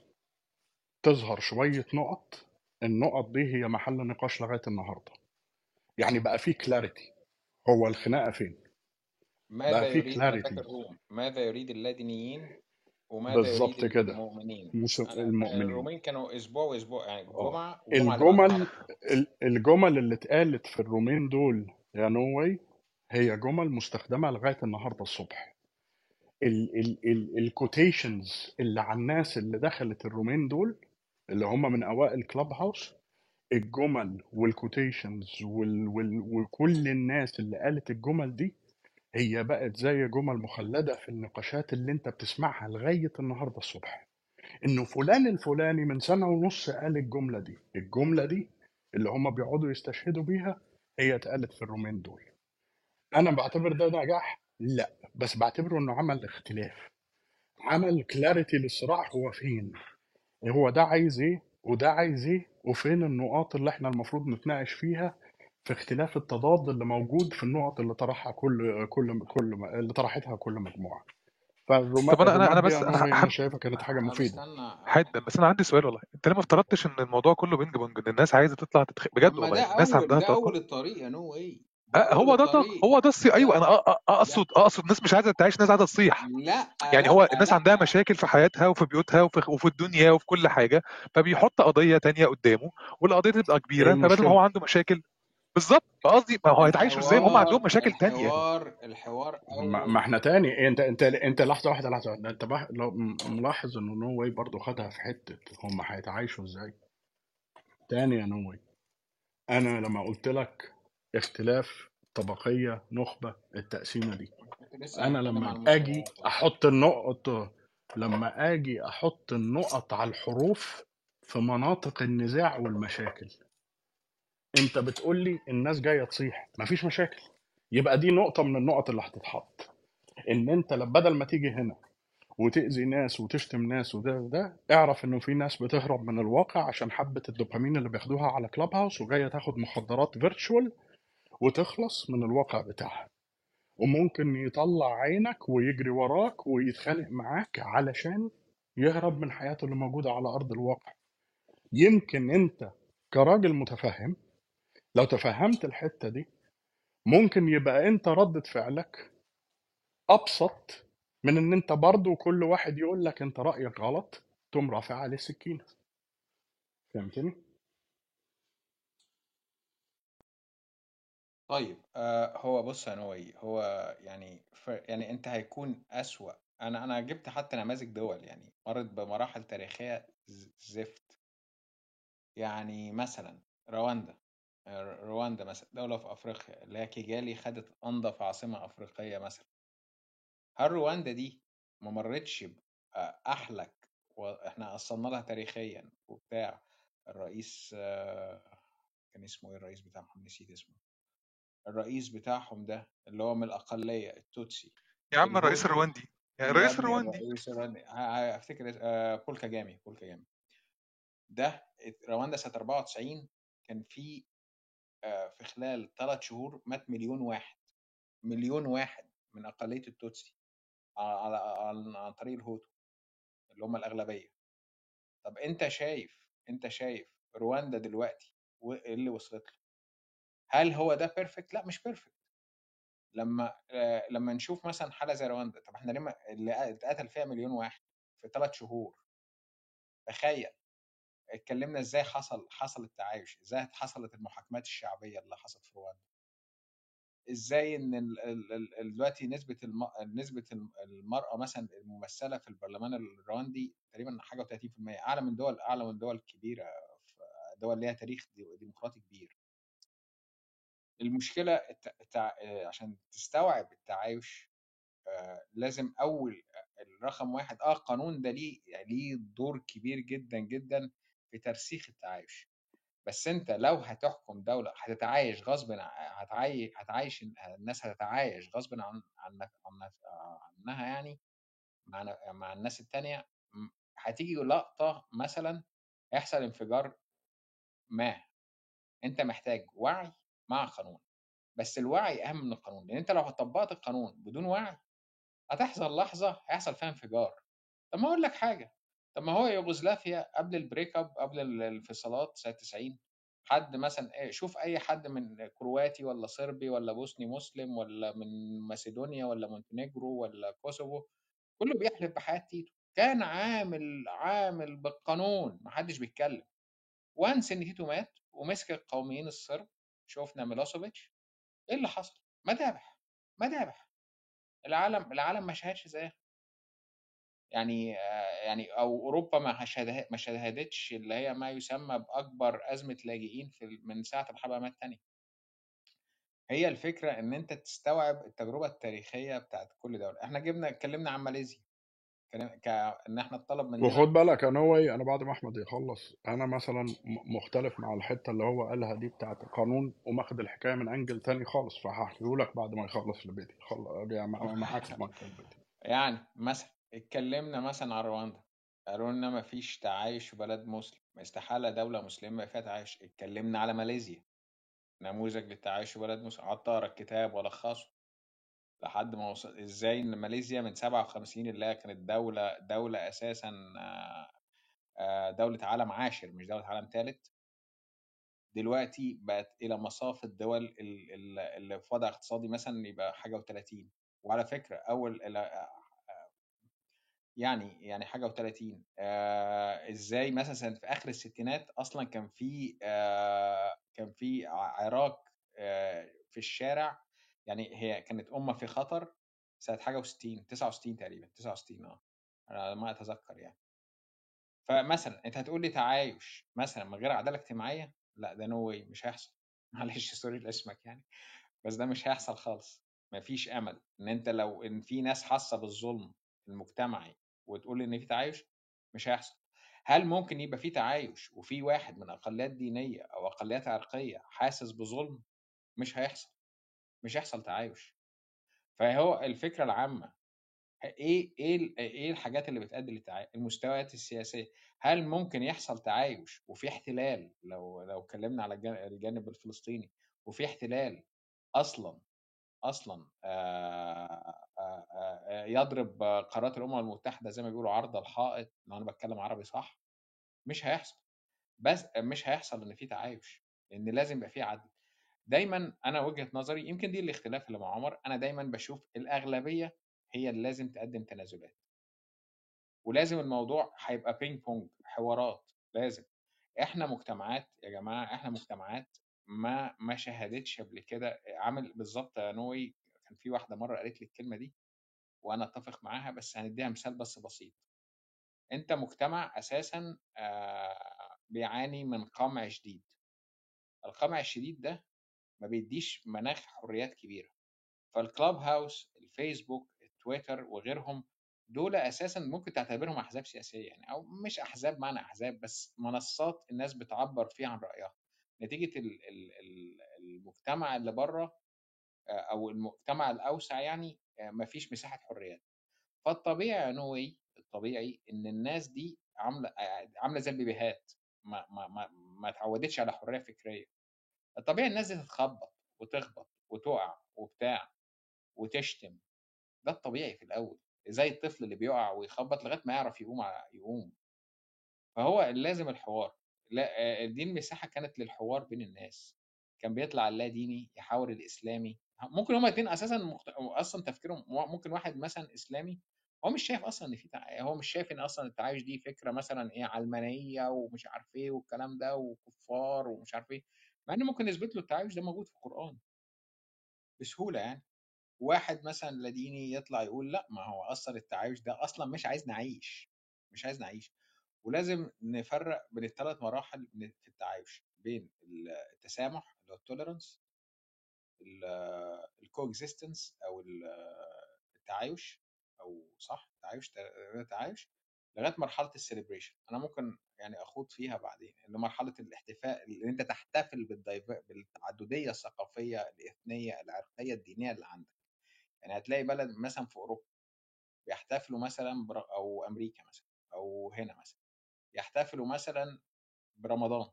تظهر شوية نقط النقط دي هي محل نقاش لغاية النهارده. يعني بقى في clarity هو الخناقة فين؟ ماذا بقى في clarity ماذا يريد اللادينيين؟ وماذا يريد بالظبط كده. المؤمنين؟ مش المؤمنين. ال room ين كانوا أسبوع وأسبوع يعني آه. جمعة الجمل ال- الجمل اللي اتقالت في ال room ين دول يا نووي هي جمل مستخدمة لغاية النهارده الصبح. ال quotations اللي على الناس اللي دخلت ال room ين دول اللي هم من أوائل كلاب هاوس الجمل وال quotations وال وال وكل الناس اللي قالت الجمل دي هي بقت زي جمل مخلدة في النقاشات اللي انت بتسمعها لغاية النهاردة الصبح. إنه فلان الفلاني من سنة ونص قال الجملة دي. الجملة دي اللي هم بيقعدوا يستشهدوا بيها هي اتقالت في ال room ـين دول. أنا بعتبر ده نجاح؟ لا بس بعتبره إنه عمل اختلاف. عمل clarity للصراع هو فين؟ هو ده عايز إيه؟ وده عايز إيه؟ وفين النقاط اللي إحنا المفروض نتناقش فيها في اختلاف التضاد اللي موجود في النقط اللي طرحها كل كل كل اللي طرحتها كل مجموعة. طب أنا أنا أنا بس أنا أنا حب شايفها كانت حاجة مفيدة. حد بس أنا عندي سؤال والله. أنت ليه ما افترضتش إن الموضوع كله ping pong؟ إن الناس عايزة تطلع تتخ... بجد والله. ده الناس عندها ده أول الطريق يا No Way هو ده الطريق هو ده الصي أيوه أنا اقصد أقصد الناس مش عايزة تعيش ناس عايزة تصيح. لا يعني هو الناس عندها مشاكل في حياتها وفي بيوتها وفي, وفي الدنيا وفي كل حاجة فبيحط قضية تانية قدامه والقضية دي تبقى إيه كبيره فبدل ما هو عنده مشاكل بالظبط فقصدي ما هو هيتعايشوا إزاي؟ وهم عندهم الحوار مشاكل تانية. الحوار الحوار ما, ما إحنا تاني انت انت أنت لحظة واحدة لحظة واحدة. أنت بح... لو م- ملاحظ إنه No Way برضه خدها في حتة هم هيتعايشوا إزاي؟ تاني يا No Way أنا لما قلت لك اختلاف طبقية نخبة التقسيمة دي. أنا لما آجي أحط النقط لما آجي أحط النقط على الحروف في مناطق النزاع والمشاكل. أنت بتقول لي الناس جاية تصيح مفيش مشاكل. يبقى دي نقطة من النقط اللي هتتحط. إن أنت بدل ما تيجي هنا وتأذي ناس وتشتم ناس وده وده اعرف إنه في ناس بتهرب من الواقع عشان حبة الدوبامين اللي بياخدوها على كلاب هاوس وجاية تاخد مخدرات virtual وتخلص من الواقع بتاعها. وممكن يطلع عينك ويجري وراك ويتخانق معاك علشان يهرب من حياته اللي موجودة على أرض الواقع. يمكن أنت كراجل متفهم لو تفهمت الحتة دي ممكن يبقى أنت ردة فعلك أبسط من إن أنت برضو كل واحد يقول لك أنت رأيك غلط تقوم رافع عليه السكينة فهمتني؟ طيب آه هو بص يا نوي هو يعني يعني أنت هيكون أسوأ. أنا أنا جبت حتى نماذج دول يعني مرت بمراحل تاريخية زفت. يعني مثلا رواندا آه، رواندا مثلا دولة في أفريقيا اللي هي كيجالي خدت أنظف عاصمة أفريقية مثلا. هل رواندا دي ما مرتش بأحلك وإحنا قصرنا لها تاريخيا وبتاع الرئيس آه، كان اسمه إيه الرئيس بتاعهم نسيت اسمه. الرئيس بتاعهم ده اللي هو من الأقلية التوتسي. يا عم الرئيس الرواندي. يا الرئيس الرواندي. الرئيس الرواندي. أفتكر آه، بول كاجامي بول كاجامي. ده رواندا سنة 94 كان في آه، في خلال ثلاث شهور مات مليون واحد. مليون واحد من أقلية التوتسي على على- عن طريق الهوتو اللي هم الأغلبية. طب أنت شايف أنت شايف رواندا دلوقتي وايه اللي وصلت له؟ هل هو ده perfect لأ مش perfect لما لما نشوف مثلا حالة زي رواندا طب إحنا ليه اللي اتقتل فيها مليون واحد في ثلاث شهور؟ تخيل. اتكلمنا إزاي حصل حصل التعايش إزاي حصلت المحاكمات الشعبية اللي حصلت في رواندا؟ إزاي إن دلوقتي نسبة. نسبة الم- المرأة مثلا الممثلة في البرلمان الرواندي تقريبا حاجة و30% أعلى من دول أعلى من دول كبيرة دول ليها تاريخ دي- ديمقراطي كبير. المشكلة الت... التع... آه، عشان تستوعب التعايش آه، لازم أول الرقم واحد آه القانون ده ليه يعني ليه دور كبير جدا جدا في ترسيخ التعايش. بس أنت لو هتحكم دولة هتتعايش غصب هتعايش هتعايش الناس هتتعايش غصب عن عن عن عنها يعني مع مع الناس التانية هتيجي لقطة مثلا هيحصل انفجار ما. أنت محتاج وعي مع قانون بس الوعي أهم من القانون لأن أنت لو طبقت القانون بدون وعي هتحصل لحظة هيحصل فيها انفجار. طب ما أقول لك حاجة طب ما هو يوغوسلافيا قبل ال break up قبل الانفصالات سنه 90 حد مثلا إيه شوف أي حد من كرواتي ولا صربي ولا بوسني مسلم ولا من ماسيدونيا ولا مونتينيجرو ولا كوسوفو كله بيحلف بحياة تيتو. كان عامل عامل بالقانون محدش بيتكلم. و once إن تيتو مات ومسك القوميين الصرب شفنا ميلوسوفيتش إيه اللي حصل؟ مذابح مذابح العالم العالم ما شاهدش زيها. يعني آه، يعني أو أوروبا ما ما شاهدتش اللي هي ما يسمى بأكبر أزمة لاجئين في من ساعة الحرب العالمية الثانية هي الفكرة إن أنت تستوعب التجربة التاريخية بتاعت كل دولة. إحنا جبنا اتكلمنا عن ماليزيا. كلام- ك... إن إحنا اتطلب مننا وخد بالك أنا هو إيه؟ أنا بعد ما أحمد يخلص أنا مثلا مختلف مع الحتة اللي هو قالها دي بتاعت القانون وماخد الحكاية من أنجل تاني خالص فهحكيه لك بعد ما يخلص لبيتي. خلص يعني لبيتي يعني مثلا اتكلمنا مثلا عن رواندا قالوا لنا ما فيش تعايش في بلد مسلم استحالة دولة مسلمة فيها تعايش. اتكلمنا على ماليزيا نموذج للتعايش في بلد مسلم. اقرا الكتاب والخصه لحد ما وصل إزاي إن ماليزيا من 57 اللي هي كانت دولة دولة أساسا آه، آه، دولة عالم عاشر مش دولة عالم ثالث دلوقتي بقت إلى مصاف الدول ال- ال- اللي في وضع اقتصادي مثلا يبقى حاجة و30 وعلى فكرة أول إلى- يعني يعني حاجة و30 آه إزاي مثلا في آخر الستينات أصلا كان في آه كان في ع- عراق آه في الشارع يعني هي كانت امه في خطر سنة حاجة و60 69 تقريبا 69 آه. أنا ما أتذكر يعني. فمثلا أنت هتقول لي تعايش مثلا من غير عدالة اجتماعية؟ لأ ده no way مش هيحصل. معلش sorry لاسمك يعني. بس ده مش هيحصل خالص. مفيش أمل إن أنت لو إن في ناس حاسة بالظلم المجتمعي وتقول إن في تعايش مش هيحصل. هل ممكن يبقى في تعايش وفي واحد من أقليات دينية أو أقليات عرقية حاسس بظلم؟ مش هيحصل. مش هيحصل تعايش. فهو الفكرة العامة إيه إيه ال- إيه الحاجات اللي بتؤدي للتعايش المستويات السياسية؟ هل ممكن يحصل تعايش وفي احتلال؟ لو لو اتكلمنا على الجان- الجانب الفلسطيني وفي احتلال أصلا أصلا آه، آه، آه، يضرب قرارات الأمم المتحدة زي ما بيقولوا عرض الحائط لو أنا بتكلم عربي صح؟ مش هيحصل. بس مش هيحصل إن في تعايش لأن لازم يبقى في عدل. دايما أنا وجهة نظري يمكن دي الاختلاف اللي مع عمر أنا دايما بشوف الأغلبية هي اللي لازم تقدم تنازلات. ولازم الموضوع هيبقى بينج بونج حوارات لازم. إحنا مجتمعات يا جماعة إحنا مجتمعات ما ما شاهدتش قبل كده عامل بالظبط يا نوي كان في واحدة مرة قالت لي الكلمة دي وأنا أتفق معاها بس هنديها مثال بس بسيط. أنت مجتمع أساسا آه، بيعاني من قمع شديد. القمع الشديد ده ما بيديش مناخ حريات كبيرة. فالكلاب هاوس الفيسبوك التويتر وغيرهم دول أساسا ممكن تعتبرهم أحزاب سياسية يعني أو مش أحزاب معنى أحزاب بس منصات الناس بتعبر فيها عن رأيها. نتيجة ال- ال- ال- المجتمع اللي بره آه، أو المجتمع الأوسع يعني آه، مفيش مساحة حريات. فالطبيعي نوي الطبيعي إن الناس دي عاملة آه، عاملة زي البيبيهات ما ما ما, ما اتعودتش على حرية فكرية. الطبيعي الناس دي تتخبط وتخبط وتقع وبتاع وتشتم. ده الطبيعي في الأول زي الطفل اللي بيقع ويخبط لغاية ما يعرف يقوم يقوم. فهو لازم الحوار. لا دي المساحة كانت للحوار بين الناس. كان بيطلع اللا ديني يحاور الإسلامي. ممكن هما الاثنين أساسا مخت... أصلا تفكيرهم ممكن واحد مثلا إسلامي هو مش شايف أصلا إن في تع... هو مش شايف إن أصلا التعايش دي فكرة مثلا إيه علمانية ومش عارف إيه والكلام ده وكفار ومش عارف إيه. مع ان ممكن نثبت له التعايش ده موجود في القرآن. بسهولة يعني. واحد مثلا لا ديني يطلع يقول لأ ما هو أصلا التعايش ده أصلا مش عايز نعيش مش عايز نعيش. ولازم نفرق بين الثلاث مراحل من- في التعايش بين التسامح اللي هو ال tolerance ال coexistence أو ال- التعايش أو صح تعايش تعايش لغاية مرحلة ال celebration أنا ممكن يعني أخوض فيها بعدين ان مرحله الاحتفاء اللي أنت تحتفل بالتعددية الثقافية الإثنية العرقية الدينية اللي عندك. يعني هتلاقي بلد مثلا في أوروبا بيحتفلوا مثلا بر... أو أمريكا مثلا أو هنا مثلا يحتفلوا مثلا برمضان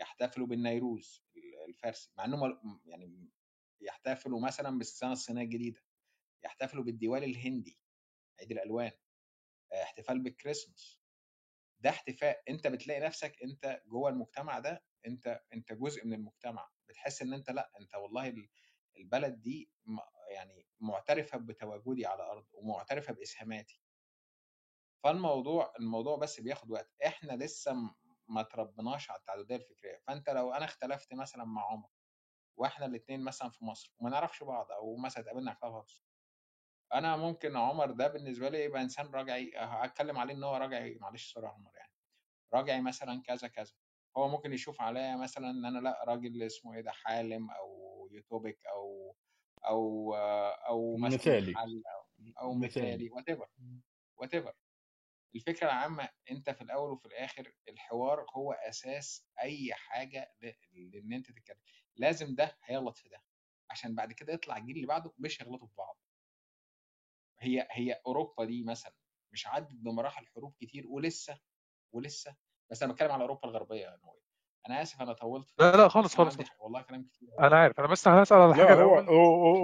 يحتفلوا بالنيروز الفارسي مع انهم يعني يحتفلوا مثلا بالسنة الصينية الجديدة يحتفلوا بالديوال الهندي عيد الألوان آه، احتفال بالكريسماس. ده احتفال أنت بتلاقي نفسك أنت جوه المجتمع ده أنت أنت جزء من المجتمع. بتحس إن أنت لأ أنت والله ال- البلد دي يعني معترفة بتواجدي على الأرض ومعترفة بإسهاماتي. فالموضوع الموضوع بس بياخد وقت. إحنا لسه ما تربناش على التعددية الفكرية. فأنت لو أنا اختلفت مثلا مع عمر وإحنا الاثنين مثلا في مصر وما نعرفش بعض أو مثلا اتقابلنا على أنا ممكن عمر ده بالنسبة لي يبقى إنسان راجعي هتكلم عليه إن هو راجعي معلش سوري يا عمر يعني راجعي مثلا كذا كذا. هو ممكن يشوف عليا مثلا إن أنا لأ راجل اسمه إيه ده حالم أو utopic أو أو أو مسؤول مثالي. أو أو مثالي. whatever whatever الفكرة العامة أنت في الأول وفي الآخر الحوار هو أساس أي حاجة ل- لإن أنت تتكلم. لازم ده هيغلط في ده عشان بعد كده يطلع الجيل اللي بعده مش هيغلطوا في بعض. هي هي أوروبا دي مثلا مش عدت بمراحل حروب كتير ولسه ولسه بس أنا بتكلم على أوروبا الغربية يا نوي أنا آسف أنا طولت لا لا خالص خالص والله كلام كتير أنا عارف أنا بس هسأل على حاجة الأول.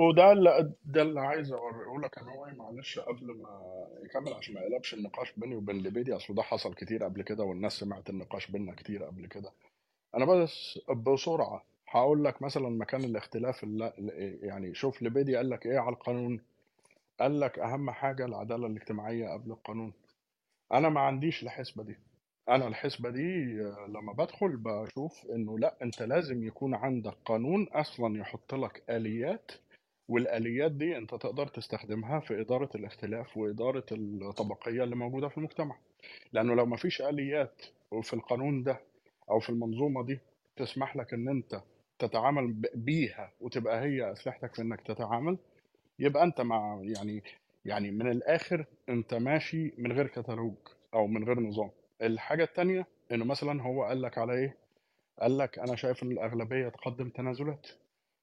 وده اللي ده اللي عايز اوريه لك أنا هو معلش قبل ما يكمل عشان ما يقلبش النقاش بيني وبين ليبيدي أصل ده حصل كتير قبل كده والناس سمعت النقاش بينا كتير قبل كده. أنا بس بسرعة هقول لك مثلا مكان الاختلاف اللي يعني شوف ليبيدي قال لك إيه على القانون؟ قال لك أهم حاجة العدالة الاجتماعية قبل القانون. أنا ما عنديش الحسبة دي. أنا الحسبة دي آه، لما بدخل بشوف إنه لأ أنت لازم يكون عندك قانون أصلا يحط لك آليات والآليات دي أنت تقدر تستخدمها في إدارة الاختلاف وإدارة الطبقية اللي موجودة في المجتمع. لأنه لو ما فيش آليات في القانون ده أو في المنظومة دي تسمح لك إن أنت تتعامل بيها وتبقى هي أسلحتك في إنك تتعامل يبقى أنت مع يعني يعني من الآخر أنت ماشي من غير كتالوج أو من غير نظام. الحاجة التانية إنه مثلا هو قال لك على إيه؟ قال لك أنا شايف إن الأغلبية تقدم تنازلات.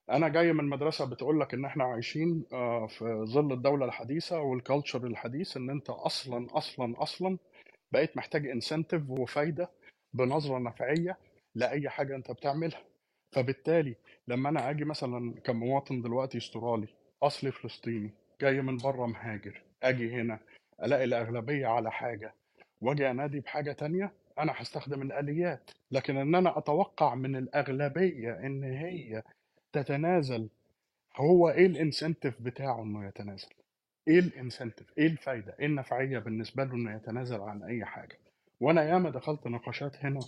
أنا جاي من مدرسة بتقول لك إن إحنا عايشين آه، في ظل الدولة الحديثة وال culture الحديث إن أنت أصلا أصلا أصلا بقيت محتاج incentive وفايدة بنظرة نفعية لأي حاجة أنت بتعملها. فبالتالي لما أنا آجي مثلا كمواطن دلوقتي استرالي اصلي فلسطيني جاي من بره مهاجر آجي هنا ألاقي الأغلبية على حاجة وآجي أنادي بحاجة تانية أنا هستخدم الآليات لكن إن أنا أتوقع من الأغلبية إن هي تتنازل هو إيه ال incentive بتاعه إنه يتنازل؟ إيه ال incentive؟ إيه الفايدة؟ إيه النفعية بالنسبة له إنه يتنازل عن أي حاجة؟ وأنا ياما دخلت نقاشات هنا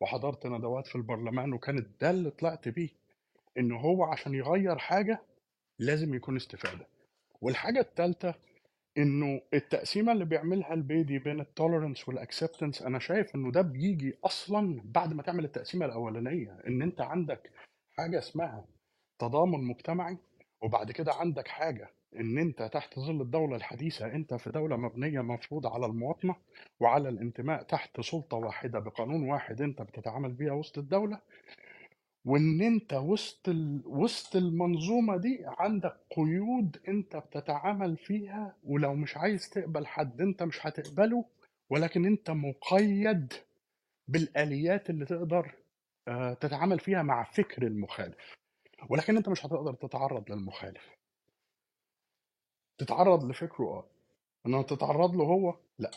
وحضرت ندوات في البرلمان وكانت ده اللي طلعت بيه إن هو عشان يغير حاجة لازم يكون استفادة. والحاجة الثالثه إنه التقسيمة اللي بيعملها البيدي بين ال tolerance وال acceptance أنا شايف إنه ده بيجي أصلا بعد ما تعمل التقسيمة الأولانية إن أنت عندك حاجة اسمها تضامن مجتمعي وبعد كده عندك حاجة إن أنت تحت ظل الدولة الحديثة أنت في دولة مبنية مفروض على المواطنة وعلى الانتماء تحت سلطة واحدة بقانون واحد أنت بتتعامل بيها وسط الدولة. وإن أنت وسط ال... وسط المنظومة دي عندك قيود أنت بتتعامل فيها ولو مش عايز تقبل حد أنت مش هتقبله ولكن أنت مقيد بالآليات اللي تقدر آه، تتعامل فيها مع فكر المخالف. ولكن أنت مش هتقدر تتعرض للمخالف. تتعرض لفكره آه. انما تتعرض له هو لأ.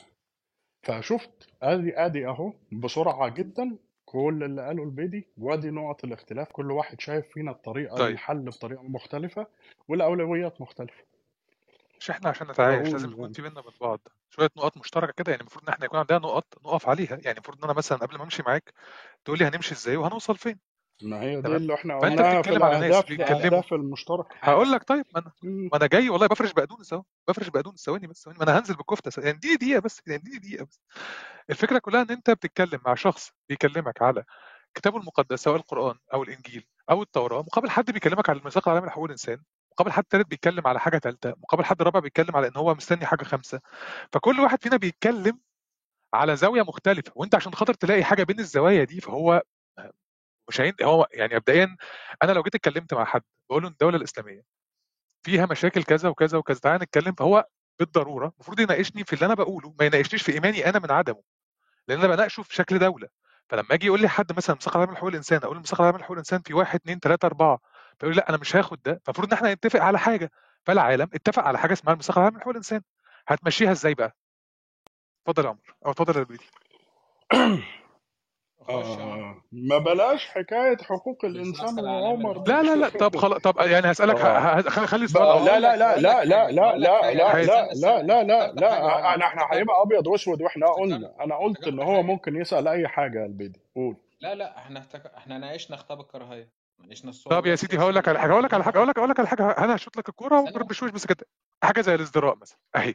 فشفت ادي آدي أهو بسرعة جدا كل اللي قاله البيدي وادي نقط الاختلاف كل واحد شايف فينا الطريقة طيب. الحل بطريقة مختلفة والأولويات مختلفة. مش إحنا عشان نتعايش لازم يكون في بينا من بعض. شوية نقط مشتركة كده يعني المفروض إن إحنا يكون عندنا نقط نقف عليها. يعني المفروض إن أنا مثلا قبل ما أمشي معاك تقول لي هنمشي إزاي وهنوصل فين. ما هي دي اللي إحنا فأنت بتتكلم على ناس بيتكلموا. المشتركة. هقول لك طيب ما أنا. ما أنا جاي والله بفرش بقدونس اهو بفرش بقدونس ثواني بس ثواني ما أنا هنزل بالكفتة يعني دي دقيقة بس يعني دي دقيقة بس. الفكرة كلها إن أنت بتتكلم مع شخص بيكلمك على كتابه المقدس سواء القرآن أو الإنجيل أو التوراة مقابل حد بيكلمك على الميثاق العالمي لحقوق الانسان مقابل حد تالت بيتكلم على حاجة ثالثه مقابل حد رابع بيتكلم على إن هو مستني حاجة خامسة. فكل واحد فينا بيتكلم على زاوية مختلفة وأنت عشان خاطر تلاقي حاجة بين الزوايا دي فهو مش هين هو يعني مبدئيا أنا لو جيت اتكلمت مع حد بقول له الدولة الإسلامية فيها مشاكل كذا وكذا وكذا تعالى نتكلم فهو بالضرورة المفروض يناقشني في اللي أنا بقوله ما يناقشنيش في إيماني أنا من عدمه لأن أنا بناقشه في شكل دولة. فلما أجي يقول لي حد مثلا مساق العالمي لحقوق الإنسان أقول له مساق العالمي لحقوق الإنسان في واحد اثنين ثلاثة أربعة فيقول لي لا أنا مش هاخد ده. فالمفروض إن إحنا نتفق على حاجة. فالعالم اتفق على حاجة اسمها الميثاق العالمي لحقوق الإنسان. هتمشيها إزاي بقى؟ اتفضل يا عمر. أو اتفضل يا البيتي خش يا عمر آه ما بلاش حكاية حقوق العالمي وعمر. لا لا لا. الانسان طب خلاص طب يعني هسألك ه- آه ه- خلي السؤال لا لا لا لا لا حاجة لا لا حاجة. لا لا لا لا حاجة لا وأنا أنا إحنا هيبقى أبيض وأسود وإحنا قلنا. أنا قلت إن هو حاجة. ممكن يسأل أي حاجة يا البيدي قول. لا لا إحنا. إحنا ناقشنا خطاب الكراهية. ناقشنا الصور طب يا سيدي هقول لك على حاجة هقول لك على حاجة هقول لك هقول لك على حاجة. أنا هشوط لك الكورة بشويش بس كده. حاجة زي الازدراء مثلا. أهي.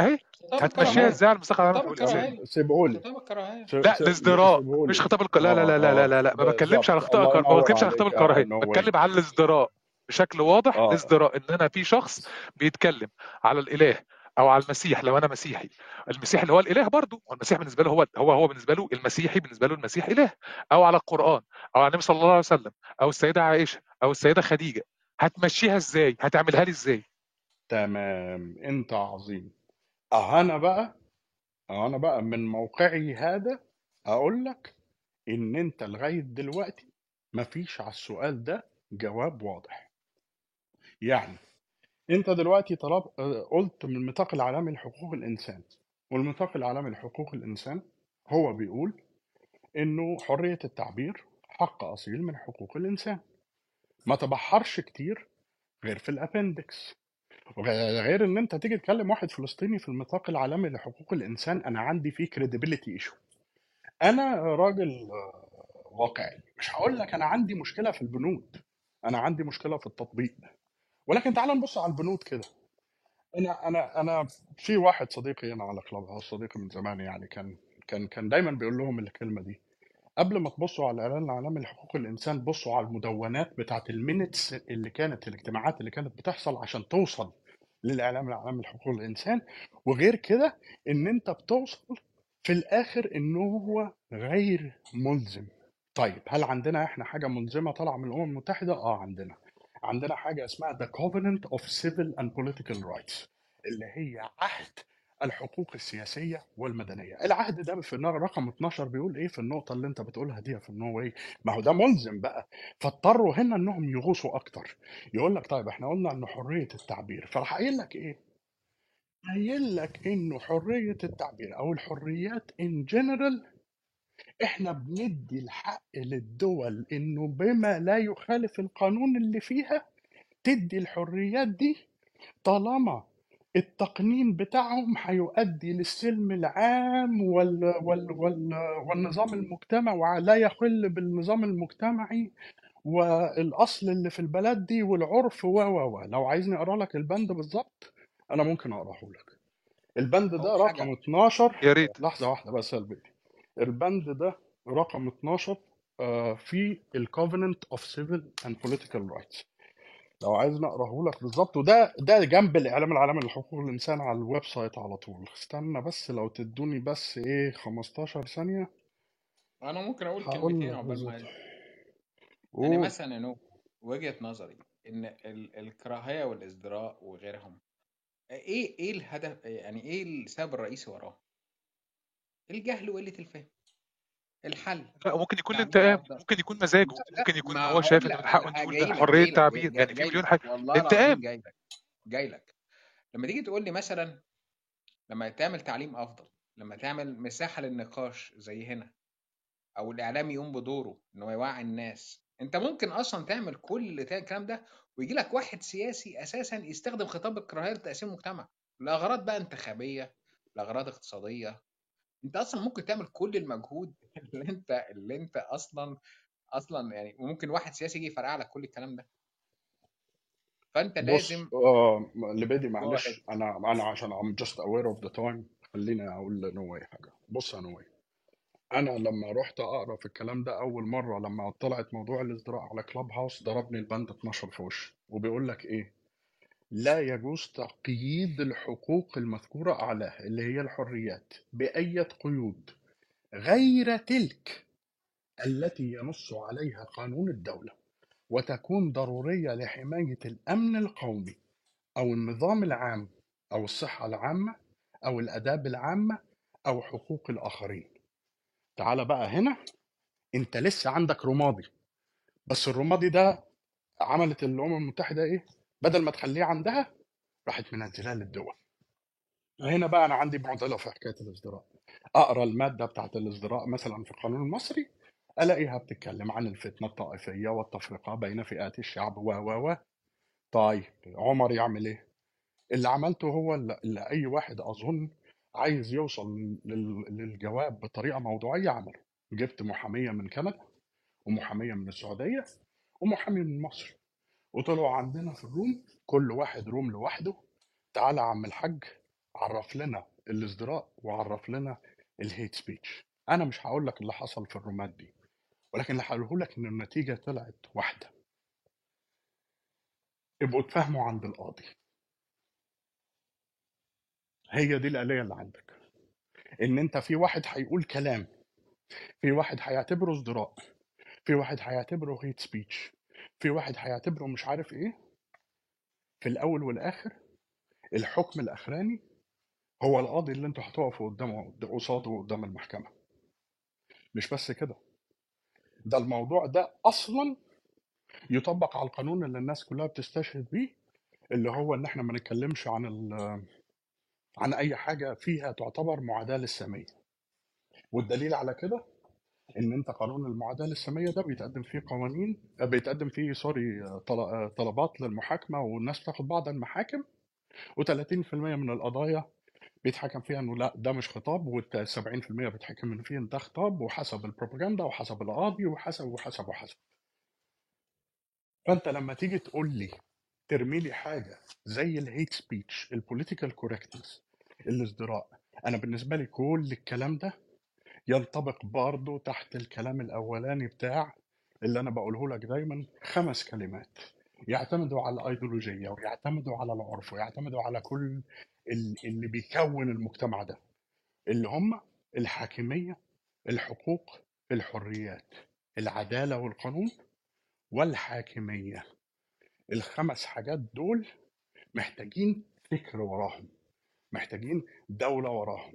اهي هتمشيها إزاي على الميثاق العالمي سيبهولي خطاب الكراهيه لا الازدراء مش خطاب الك... لا لا لا آه لا لا آه لا, لا. ما بتكلمش على خطاب ما بتكلمش على خطاب آه الكراهيه بتكلم على الازدراء بشكل واضح آه الازدراء ان أنا في شخص بيتكلم على الاله أو على المسيح لو أنا مسيحي المسيح اللي هو الاله برضه والمسيح بالنسبة له هو هو هو بالنسبة له المسيحي بالنسبة له المسيح اله أو على القران أو على النبي صلى الله عليه وسلم أو السيده عائشه أو السيده خديجه هتمشيها إزاي هتعملها لي إزاي تمام انت عظيم أنا بقى أنا بقى من موقعي هذا أقول لك إن أنت لغاية دلوقتي مفيش على السؤال ده جواب واضح. يعني أنت دلوقتي طلب قلت من الميثاق العالمي لحقوق الإنسان والميثاق العالمي لحقوق الإنسان هو بيقول إنه حرية التعبير حق أصيل من حقوق الإنسان. ما تبحرش كتير غير في ال appendix. غير إن أنت تيجي تكلم واحد فلسطيني في الميثاق العالمي لحقوق الإنسان أنا عندي فيه credibility issue أنا راجل واقعي. مش هقول لك أنا عندي مشكلة في البنود أنا عندي مشكلة في التطبيق. ولكن تعال نبص على البنود كده. أنا أنا أنا في واحد صديقي هنا على كلاب هاوس صديقي من زمان يعني كان كان كان دايما بيقول لهم الكلمة دي. قبل ما تبصوا على الاعلان العالمي لحقوق الإنسان بصوا على المدونات بتاعت المينتس اللي كانت الاجتماعات اللي كانت بتحصل عشان توصل للإعلام العالمي لحقوق الإنسان. وغير كده إن أنت بتوصل في الآخر انه هو غير ملزم. طيب هل عندنا إحنا حاجة ملزمة طالعة من الأمم المتحدة؟ آه عندنا. عندنا حاجة اسمها The Covenant of Civil and Political Rights اللي هي عهد الحقوق السياسية والمدنية. العهد ده في رقم 12 بيقول إيه في النقطة اللي أنت بتقولها دي في النو واي؟ ما هو ده ملزم بقى. فاضطروا هنا إنهم يغوصوا أكتر. يقول لك طيب إحنا قلنا انه حرية التعبير فراح قايل لك إيه؟ قايل لك انه حرية التعبير أو الحريات in general إحنا بندي الحق للدول إنه بما لا يخالف القانون اللي فيها تدي الحريات دي طالما التقنين بتاعهم هيؤدي للسلم العام وال وال وال والنظام المجتمعي ولا يخل بالنظام المجتمعي والأصل اللي في البلد دي والعرف و و و لو عايزني أقرأ لك البند بالظبط أنا ممكن أقرأه لك. البند ده رقم حاجة. 12 يا ريت. لحظة واحدة بس يا البند ده رقم 12 آه، في ال Covenant of Civil and Political Rights لو عايز نقراه لك بالظبط وده ده جنب الإعلان العالمي لحقوق الإنسان على ال website على طول. استنى بس لو تدوني بس إيه 15 ثانية. أنا ممكن أقول كلمتين عقبال ما يعني مثلا يا نو وجهة نظري إن ال- الكراهية والازدراء وغيرهم إيه إيه الهدف؟ يعني إيه السبب الرئيسي وراه الجهل وقلة الفهم. الحل. لا ممكن يكون يعني الانتقام ممكن يكون مزاجه ممكن يكون هو شايف إن من حقه انه يقول حرية جاي لك تعبير جاي يعني في مليون حاجة. انتقام. جاي لك جاي لك. لما تيجي تقول لي مثلا لما تعمل تعليم أفضل لما تعمل مساحة للنقاش زي هنا أو الإعلام يقوم بدوره ان هو يوعي الناس أنت ممكن أصلا تعمل كل الكلام ده ويجي لك واحد سياسي أساسا يستخدم خطاب الكراهية لتقسيم المجتمع. لاغراض بقى انتخابية لاغراض اقتصادية أنت أصلا ممكن تعمل كل المجهود اللي أنت اللي أنت أصلا أصلا يعني وممكن واحد سياسي يجي يفرقع لك كل الكلام ده. فأنت بص لازم آه لبادي جو معلش أنا أنا عشان I'm just aware of the time خليني أقول لنوي حاجة. بص يا نوي أنا لما رحت أقرأ في الكلام ده أول مرة لما طلعت موضوع الازدراء على كلاب هاوس ضربني البند 12 في وشي. وبيقول لك إيه؟ لا يجوز تقييد الحقوق المذكورة اعلاها اللي هي الحريات باية قيود غير تلك التي ينص عليها قانون الدولة وتكون ضرورية لحماية الأمن القومي أو النظام العام أو الصحة العامة أو الأداب العامة أو حقوق الآخرين. تعال بقى هنا. أنت لسه عندك رمادي. بس الرمادي ده عملت الأمم المتحدة إيه؟ بدل ما تخليه عندها راحت منزلاه للدول. هنا بقى أنا عندي معضله في حكاية الازدراء. أقرأ المادة بتاعت الازدراء مثلا في القانون المصري ألاقيها بتتكلم عن الفتنة الطائفية والتفرقة بين فئات الشعب و و و. طيب عمر يعمل إيه؟ اللي عملته هو اللي اي واحد أظن عايز يوصل لل- للجواب بطريقة موضوعية عمله. جبت محامية من كندا ومحامية من السعودية ومحامي من مصر. وطلعوا عندنا في ال room كل واحد room لوحده. تعالى يا عم الحاج عرف لنا الازدراء وعرف لنا ال hate speech أنا مش هقول لك اللي حصل في الرومات دي ولكن اللي هقوله لك إن النتيجة طلعت واحدة. ابقوا اتفاهموا عند القاضي. هي دي الآلية اللي عندك. إن أنت في واحد هيقول كلام في واحد هيعتبره ازدراء في واحد هيعتبره هيت سبيتش في واحد هيعتبره مش عارف إيه في الأول والآخر الحكم الأخراني هو القاضي اللي أنتوا هتقفوا قدامه قصاده قدام المحكمة. مش بس كده ده الموضوع ده أصلا يطبق على القانون اللي الناس كلها بتستشهد بيه اللي هو إن إحنا ما نتكلمش عن عن أي حاجة فيها تعتبر معاداة للسامية. والدليل على كده إن أنت قانون المعاداه للساميه ده بيتقدم فيه قوانين بيتقدم فيه سوري طل- طلبات للمحاكمة والناس بتاخد بعض المحاكم و30% من القضايا بيتحكم فيها إنه لا ده مش خطاب وال70% بيتحكم ان فيه إن ده خطاب وحسب البروباجندا وحسب القاضي وحسب وحسب وحسب. فأنت لما تيجي تقول لي ترمي لي حاجة زي ال hate speech ال political correctness الازدراء أنا بالنسبة لي كل الكلام ده ينطبق برضه تحت الكلام الأولاني بتاع اللي أنا بقوله لك دايما خمس كلمات. يعتمدوا على الأيديولوجية ويعتمدوا على العرف ويعتمدوا على كل ال- اللي بيكون المجتمع ده. اللي هم الحاكمية الحقوق الحريات العدالة والقانون والحاكمية. الخمس حاجات دول محتاجين فكر وراهم محتاجين دولة وراهم.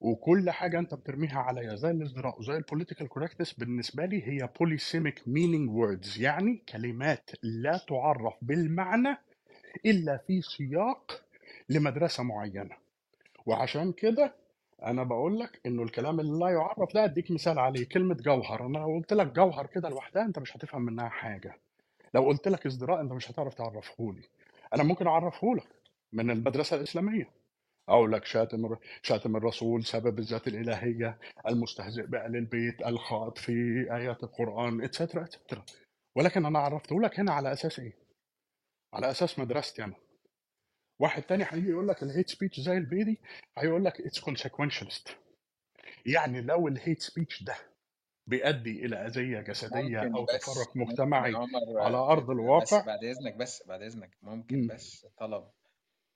وكل حاجة أنت بترميها عليا زي الازدراء وزي ال political correctness بالنسبة لي هي polysemic meaning words يعني كلمات لا تعرف بالمعنى إلا في سياق لمدرسة معينة. وعشان كده أنا بقول لك إنه الكلام اللي لا يعرف ده أديك مثال عليه كلمة جوهر. أنا لو قلت لك جوهر كده لوحدها أنت مش هتفهم منها حاجة. لو قلت لك ازدراء أنت مش هتعرف تعرفه لي أنا ممكن أعرفه لك من المدرسة الإسلامية. أقول لك شاتم شاتم الرسول سبب الذات الإلهية المستهزئ بأهل البيت الخاط في آيات القرآن اتسترا اتسترا ولكن أنا عرفته لك هنا على أساس إيه؟ على أساس مدرستي أنا واحد تاني هيجي يقول لك ال hate speech زي البيدي هيقول لك it's consequentialist يعني لو ال hate speech ده بيؤدي جسدية ممكن أو بس تفرق مجتمعي على بس الواقع بعد إذنك بس بعد إذنك ممكن مم. بس طلب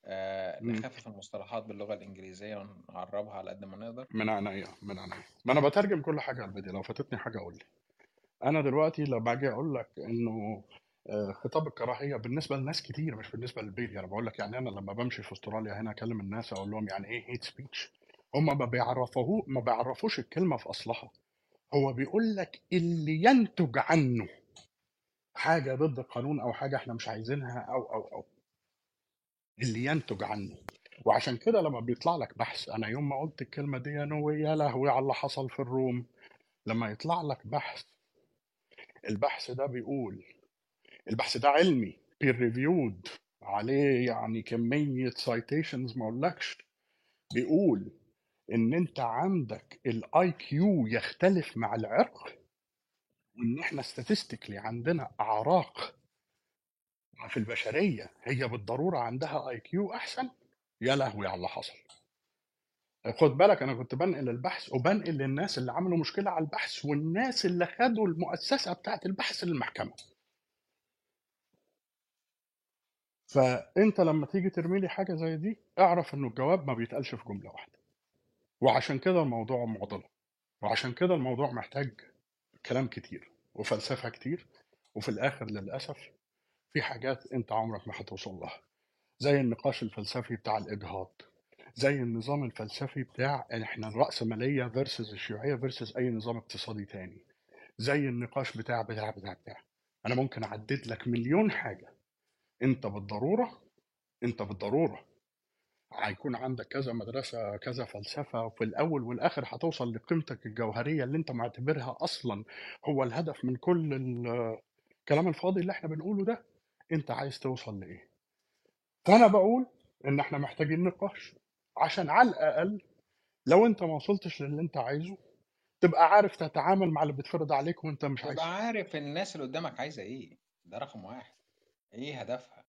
آه، مم. نخفف المصطلحات باللغة الإنجليزية ونعربها على قد ما نقدر. من عينيا من عينيا ما أنا بترجم كل حاجة على الفيديو لو فاتتني حاجة قول لي. أنا دلوقتي لما باجي أقول لك إنه آه، خطاب الكراهية بالنسبة لناس كتير مش بالنسبة للبيبي أنا بقول لك يعني أنا لما بمشي في أستراليا هنا أكلم الناس أقول لهم يعني إيه هيت سبيتش هم ما بيعرفوه ما بيعرفوش الكلمة في أصلها. هو بيقول لك اللي ينتج عنه حاجة ضد القانون أو حاجة إحنا مش عايزينها أو أو أو. اللي ينتج عنه. وعشان كده لما بيطلع لك بحث أنا يوم ما قلت الكلمة دي نوي يا لهوي على اللي حصل في الروم. لما يطلع لك بحث البحث ده بيقول البحث ده علمي peer reviewed عليه يعني كمية citations ما أقولكش. بيقول إن أنت عندك ال IQ يختلف مع العرق وإن إحنا statistically عندنا أعراق في البشرية هي بالضرورة عندها IQ أحسن؟ يا لهوي على اللي حصل. خد بالك أنا كنت بنقل البحث وبنقل للناس اللي عملوا مشكلة على البحث والناس اللي خدوا المؤسسة بتاعت البحث للمحكمة. فأنت لما تيجي ترمي لي حاجة زي دي أعرف إنه الجواب ما بيتقالش في جملة واحدة. وعشان كده الموضوع معضلة. وعشان كده الموضوع محتاج كلام كتير وفلسفة كتير. وفي الآخر للأسف في حاجات أنت عمرك ما هتوصل لها زي النقاش الفلسفي بتاع الإجهاض زي النظام الفلسفي بتاع إحنا الرأسمالية versus الشيوعية versus أي نظام اقتصادي تاني زي النقاش بتاع بتاع بتاع بتاع أنا ممكن أعدد لك مليون حاجة. أنت بالضرورة أنت بالضرورة. هيكون عندك كذا مدرسة كذا فلسفة وفي الأول والآخر هتوصل لقيمتك الجوهرية اللي أنت معتبرها أصلا هو الهدف من كل الكلام الفاضي اللي إحنا بنقوله ده. أنت عايز توصل لإيه. فأنا بقول إن إحنا محتاجين نقاش عشان على الأقل لو أنت ما وصلتش للي أنت عايزه تبقى عارف تتعامل مع اللي بيتفرض عليك وأنت مش تبقى عايزه. عارف الناس اللي قدامك عايزة إيه. ده رقم واحد. إيه هدفها؟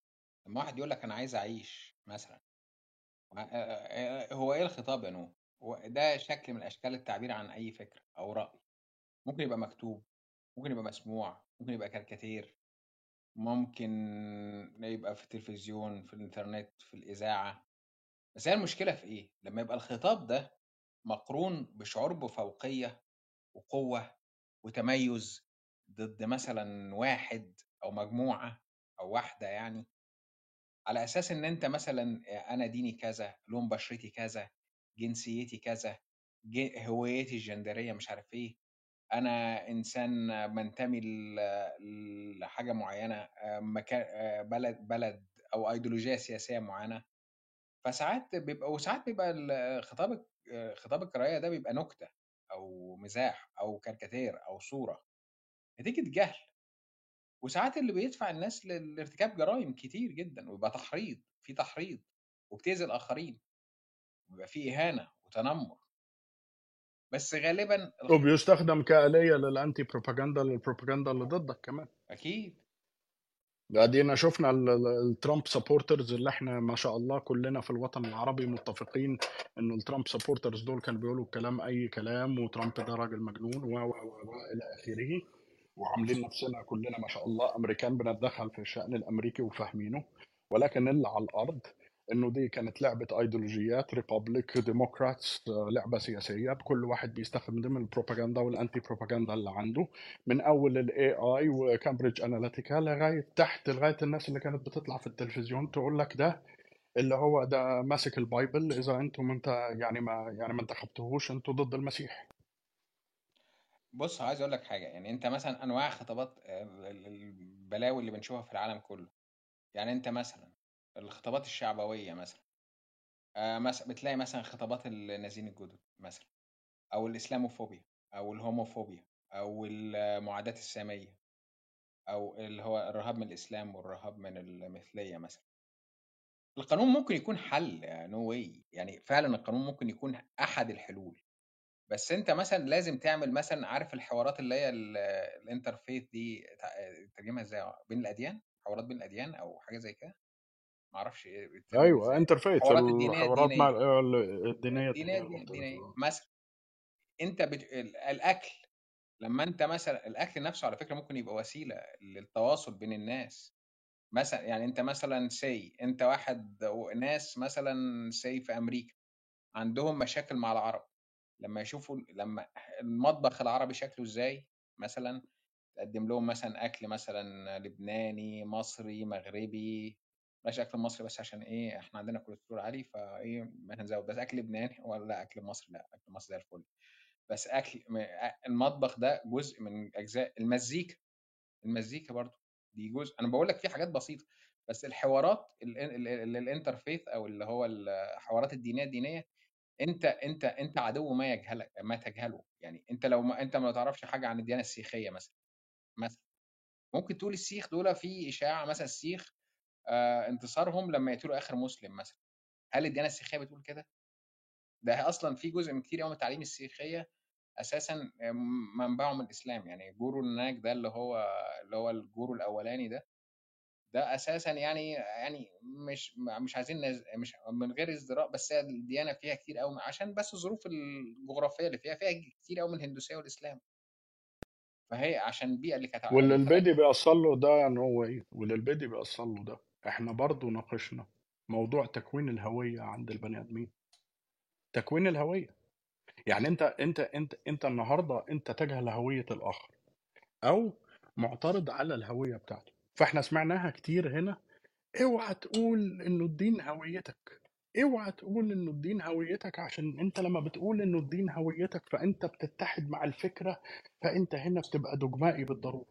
لما واحد يقول لك أنا عايز أعيش مثلا. هو إيه الخطاب يا نو هو ده شكل من أشكال التعبير عن أي فكرة أو رأي. ممكن يبقى مكتوب ممكن يبقى مسموع ممكن يبقى كاريكاتير. ممكن يبقى في التلفزيون في الإنترنت في الإذاعة بس هي المشكلة في إيه؟ لما يبقى الخطاب ده مقرون بشعور بفوقية وقوة وتميز ضد مثلا واحد أو مجموعة أو واحدة يعني على أساس إن أنت مثلا أنا ديني كذا لون بشرتي كذا جنسيتي كذا هويتي الجندرية مش عارف إيه أنا إنسان بنتمي ل- لحاجة معينة آه، مكان آه، بلد بلد أو أيديولوجية سياسية معينة. فساعات بيبقى وساعات بيبقى ال- خطاب آه، خطاب القراية ده بيبقى نكتة أو مزاح أو كاريكاتير أو صورة. نتيجة جهل. وساعات اللي بيدفع الناس لارتكاب جرائم كتير جدا ويبقى تحريض في تحريض وبتأذي الآخرين. ويبقى في إهانة وتنمر. بس غالبا وبيستخدم كآلية لل anti-propaganda للبروباجندا اللي ضدك كمان. أكيد. ادينا شفنا ال- ال- ال Trump supporters اللي إحنا ما شاء الله كلنا في الوطن العربي متفقين إنه ال Trump supporters دول كانوا بيقولوا الكلام أي كلام وترامب ده راجل مجنون و و و إلى آخره. وعاملين نفسنا كلنا ما شاء الله أمريكان بنتدخل في الشأن الأمريكي وفاهمينه ولكن اللي على الأرض إنه دي كانت لعبة ايديولوجيات Republic Democrats لعبة سياسية. كل واحد بيستخدم البروباجندا وال anti-propaganda اللي عنده. من أول ال AI و Cambridge Analytica لغاية تحت لغاية الناس اللي كانت بتطلع في التلفزيون تقول لك ده اللي هو ده ماسك ال Bible. إذا أنتم أنت يعني ما يعني ما انتخبتوهوش أنتوا ضد المسيح. بص عايز أقول لك حاجة. يعني أنت مثلا انواع خطابات آه، ال- البلاوي اللي بنشوفها في العالم كله. يعني أنت مثلا الخطابات الشعبوية مثلا. آه، مثلا بتلاقي مثلا خطابات النازيين الجدد مثلا أو الإسلاموفوبيا أو الهوموفوبيا أو المعاداة السامية أو اللي هو الرهاب من الإسلام والرهاب من المثلية مثلا. القانون ممكن يكون حل نو واي يعني فعلا القانون ممكن يكون أحد الحلول. بس أنت مثلا لازم تعمل مثلا عارف الحوارات اللي هي ال- ال interfaith دي ترجمها إزاي؟ بين الأديان؟ حوارات بين الأديان أو حاجة زي كده؟ ما أعرفش بتترجم أيوه إزاي. interfaith الحوارات مع الدينيه الدينيه الدينيه مثلا أنت بت... ال- الأكل لما أنت مثلا الأكل نفسه على فكرة ممكن يبقى وسيلة للتواصل بين الناس. مثلا يعني أنت مثلا say أنت واحد ناس مثلا say في أمريكا عندهم مشاكل مع العرب. لما يشوفوا لما المطبخ العربي شكله إزاي؟ مثلا تقدم لهم مثلا أكل مثلا لبناني مصري مغربي بلاش أكل مصري بس عشان إيه إحنا عندنا كوليسترول عالي فإيه هنزود بس أكل لبناني ولا أكل مصري لأ أكل مصري زي الفل. بس أكل المطبخ ده جزء من أجزاء المزيكا. المزيكا برضو دي جزء. أنا بقول لك في حاجات بسيطة بس الحوارات ال- ال- ال- ال interfaith أو اللي هو الحوارات الدينية الدينية أنت أنت أنت عدو ما يجهلك ما تجهله. يعني أنت لو ما أنت ما تعرفش حاجة عن الديانة السيخية مثلا مثلا. ممكن تقول السيخ دول في إشاعة مثلا السيخ آه انتصارهم لما يقتلوا آخر مسلم مثلا. هل الديانة السيخية بتقول كده؟ ده أصلا في جزء من كتير قوي من التعليم السيخية أساسا منبعه من الإسلام. يعني جورو الناك ده اللي هو اللي هو الجورو الأولاني ده ده أساسا يعني يعني مش مش عايزين نز... مش من غير ازدراء بس هي الديانة فيها كتير قوي عشان بس الظروف الجغرافية اللي فيها فيها كتير قوي من الهندوسية والإسلام. فهي عشان البيئه اللي كانت واللي البيدي بيوصل له ده يعني هو إيه؟ واللي البيدي بيوصل له ده. إحنا برضو ناقشنا موضوع تكوين الهوية عند البني آدمين. تكوين الهوية. يعني انت انت انت انت النهارده انت تجهل هوية الآخر أو معترض على الهوية بتاعته فاحنا سمعناها كتير هنا. اوعى تقول إنه الدين هويتك. اوعى تقول إنه الدين هويتك عشان انت لما بتقول إنه الدين هويتك فأنت بتتحد مع الفكرة فأنت هنا بتبقى دوغمائي بالضرورة.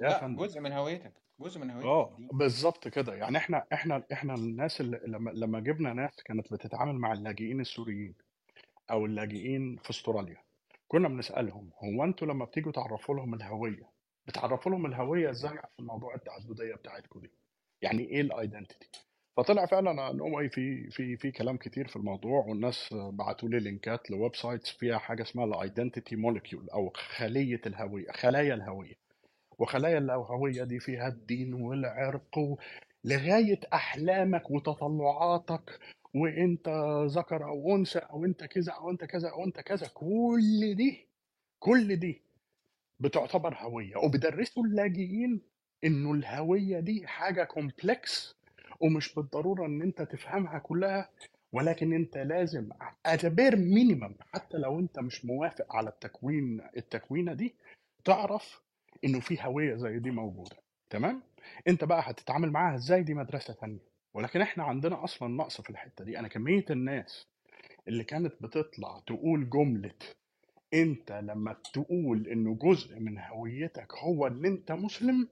يا لا جزء من هويتك. جزء من هويتك آه بالظبط كده. يعني إحنا إحنا إحنا الناس اللي لما لما جبنا ناس كانت بتتعامل مع اللاجئين السوريين أو اللاجئين في أستراليا كنا بنسألهم هو أنتوا لما بتيجوا تعرفوا لهم الهوية بتعرفوا لهم الهوية إزاي في الموضوع التعددية بتاعتكم دي؟ يعني إيه ال identity فطلع فعلا إن هو في في في كلام كتير في الموضوع والناس بعتوا لي لينكات ل websites فيها حاجة اسمها ال identity molecule أو خلية الهوية خلايا الهوية. وخلايا الهويه دي فيها الدين والعرق لغاية أحلامك وتطلعاتك وإنت ذكر أو أنثى أو إنت كذا أو إنت كذا أو إنت كذا. كل دي كل دي بتعتبر هوية. وبيدرسوا اللاجئين إنه الهوية دي حاجة complex ومش بالضرورة إن إنت تفهمها كلها ولكن إنت لازم at bare minimum حتى لو إنت مش موافق على التكوين التكوينة دي تعرف إنه في هوية زي دي موجودة تمام؟ أنت بقى هتتعامل معاها إزاي؟ دي مدرسة تانية. ولكن إحنا عندنا أصلا نقص في الحتة دي. أنا كمية الناس اللي كانت بتطلع تقول جملة أنت لما تقول إنه جزء من هويتك هو إن أنت مسلم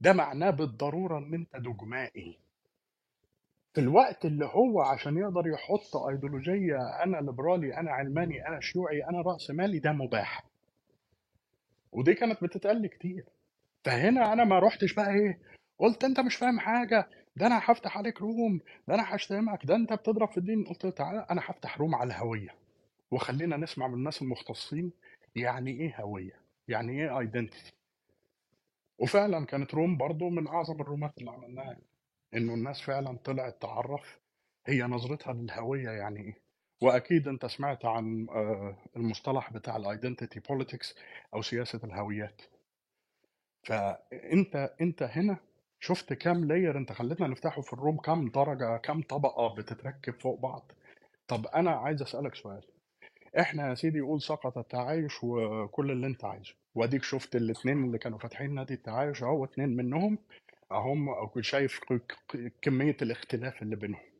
ده معناه بالضرورة إن أنت دجمائي في الوقت اللي هو عشان يقدر يحط ايديولوجيه أنا ليبرالي أنا علماني أنا شيوعي أنا راس مالي ده مباح. ودي كانت بتتقال كتير. فهنا أنا ما روحتش بقى إيه قلت أنت مش فاهم حاجة ده أنا هفتح عليك room ده أنا هشتمك ده أنت بتضرب في الدين. قلت له تعالى أنا هفتح room على الهوية. وخلينا نسمع من الناس المختصين يعني إيه هوية يعني إيه identity وفعلا كانت room برضو من أعظم الرومات اللي عملناها إنه الناس فعلا طلعت تعرف هي نظرتها للهوية يعني إيه. وأكيد أنت سمعت عن آه، المصطلح بتاع ال identity politics أو سياسة الهويات. فأنت أنت هنا شفت كام لاير أنت خليتنا نفتحه في الروم كام درجة كام طبقة بتتركب فوق بعض. طب أنا عايز أسألك سؤال. إحنا يا سيدي قول سقط التعايش وكل اللي أنت عايزه. وأديك شفت الاثنين اللي كانوا فاتحين نادي التعايش أهو اتنين منهم. أهم شايف كمية الاختلاف اللي بينهم.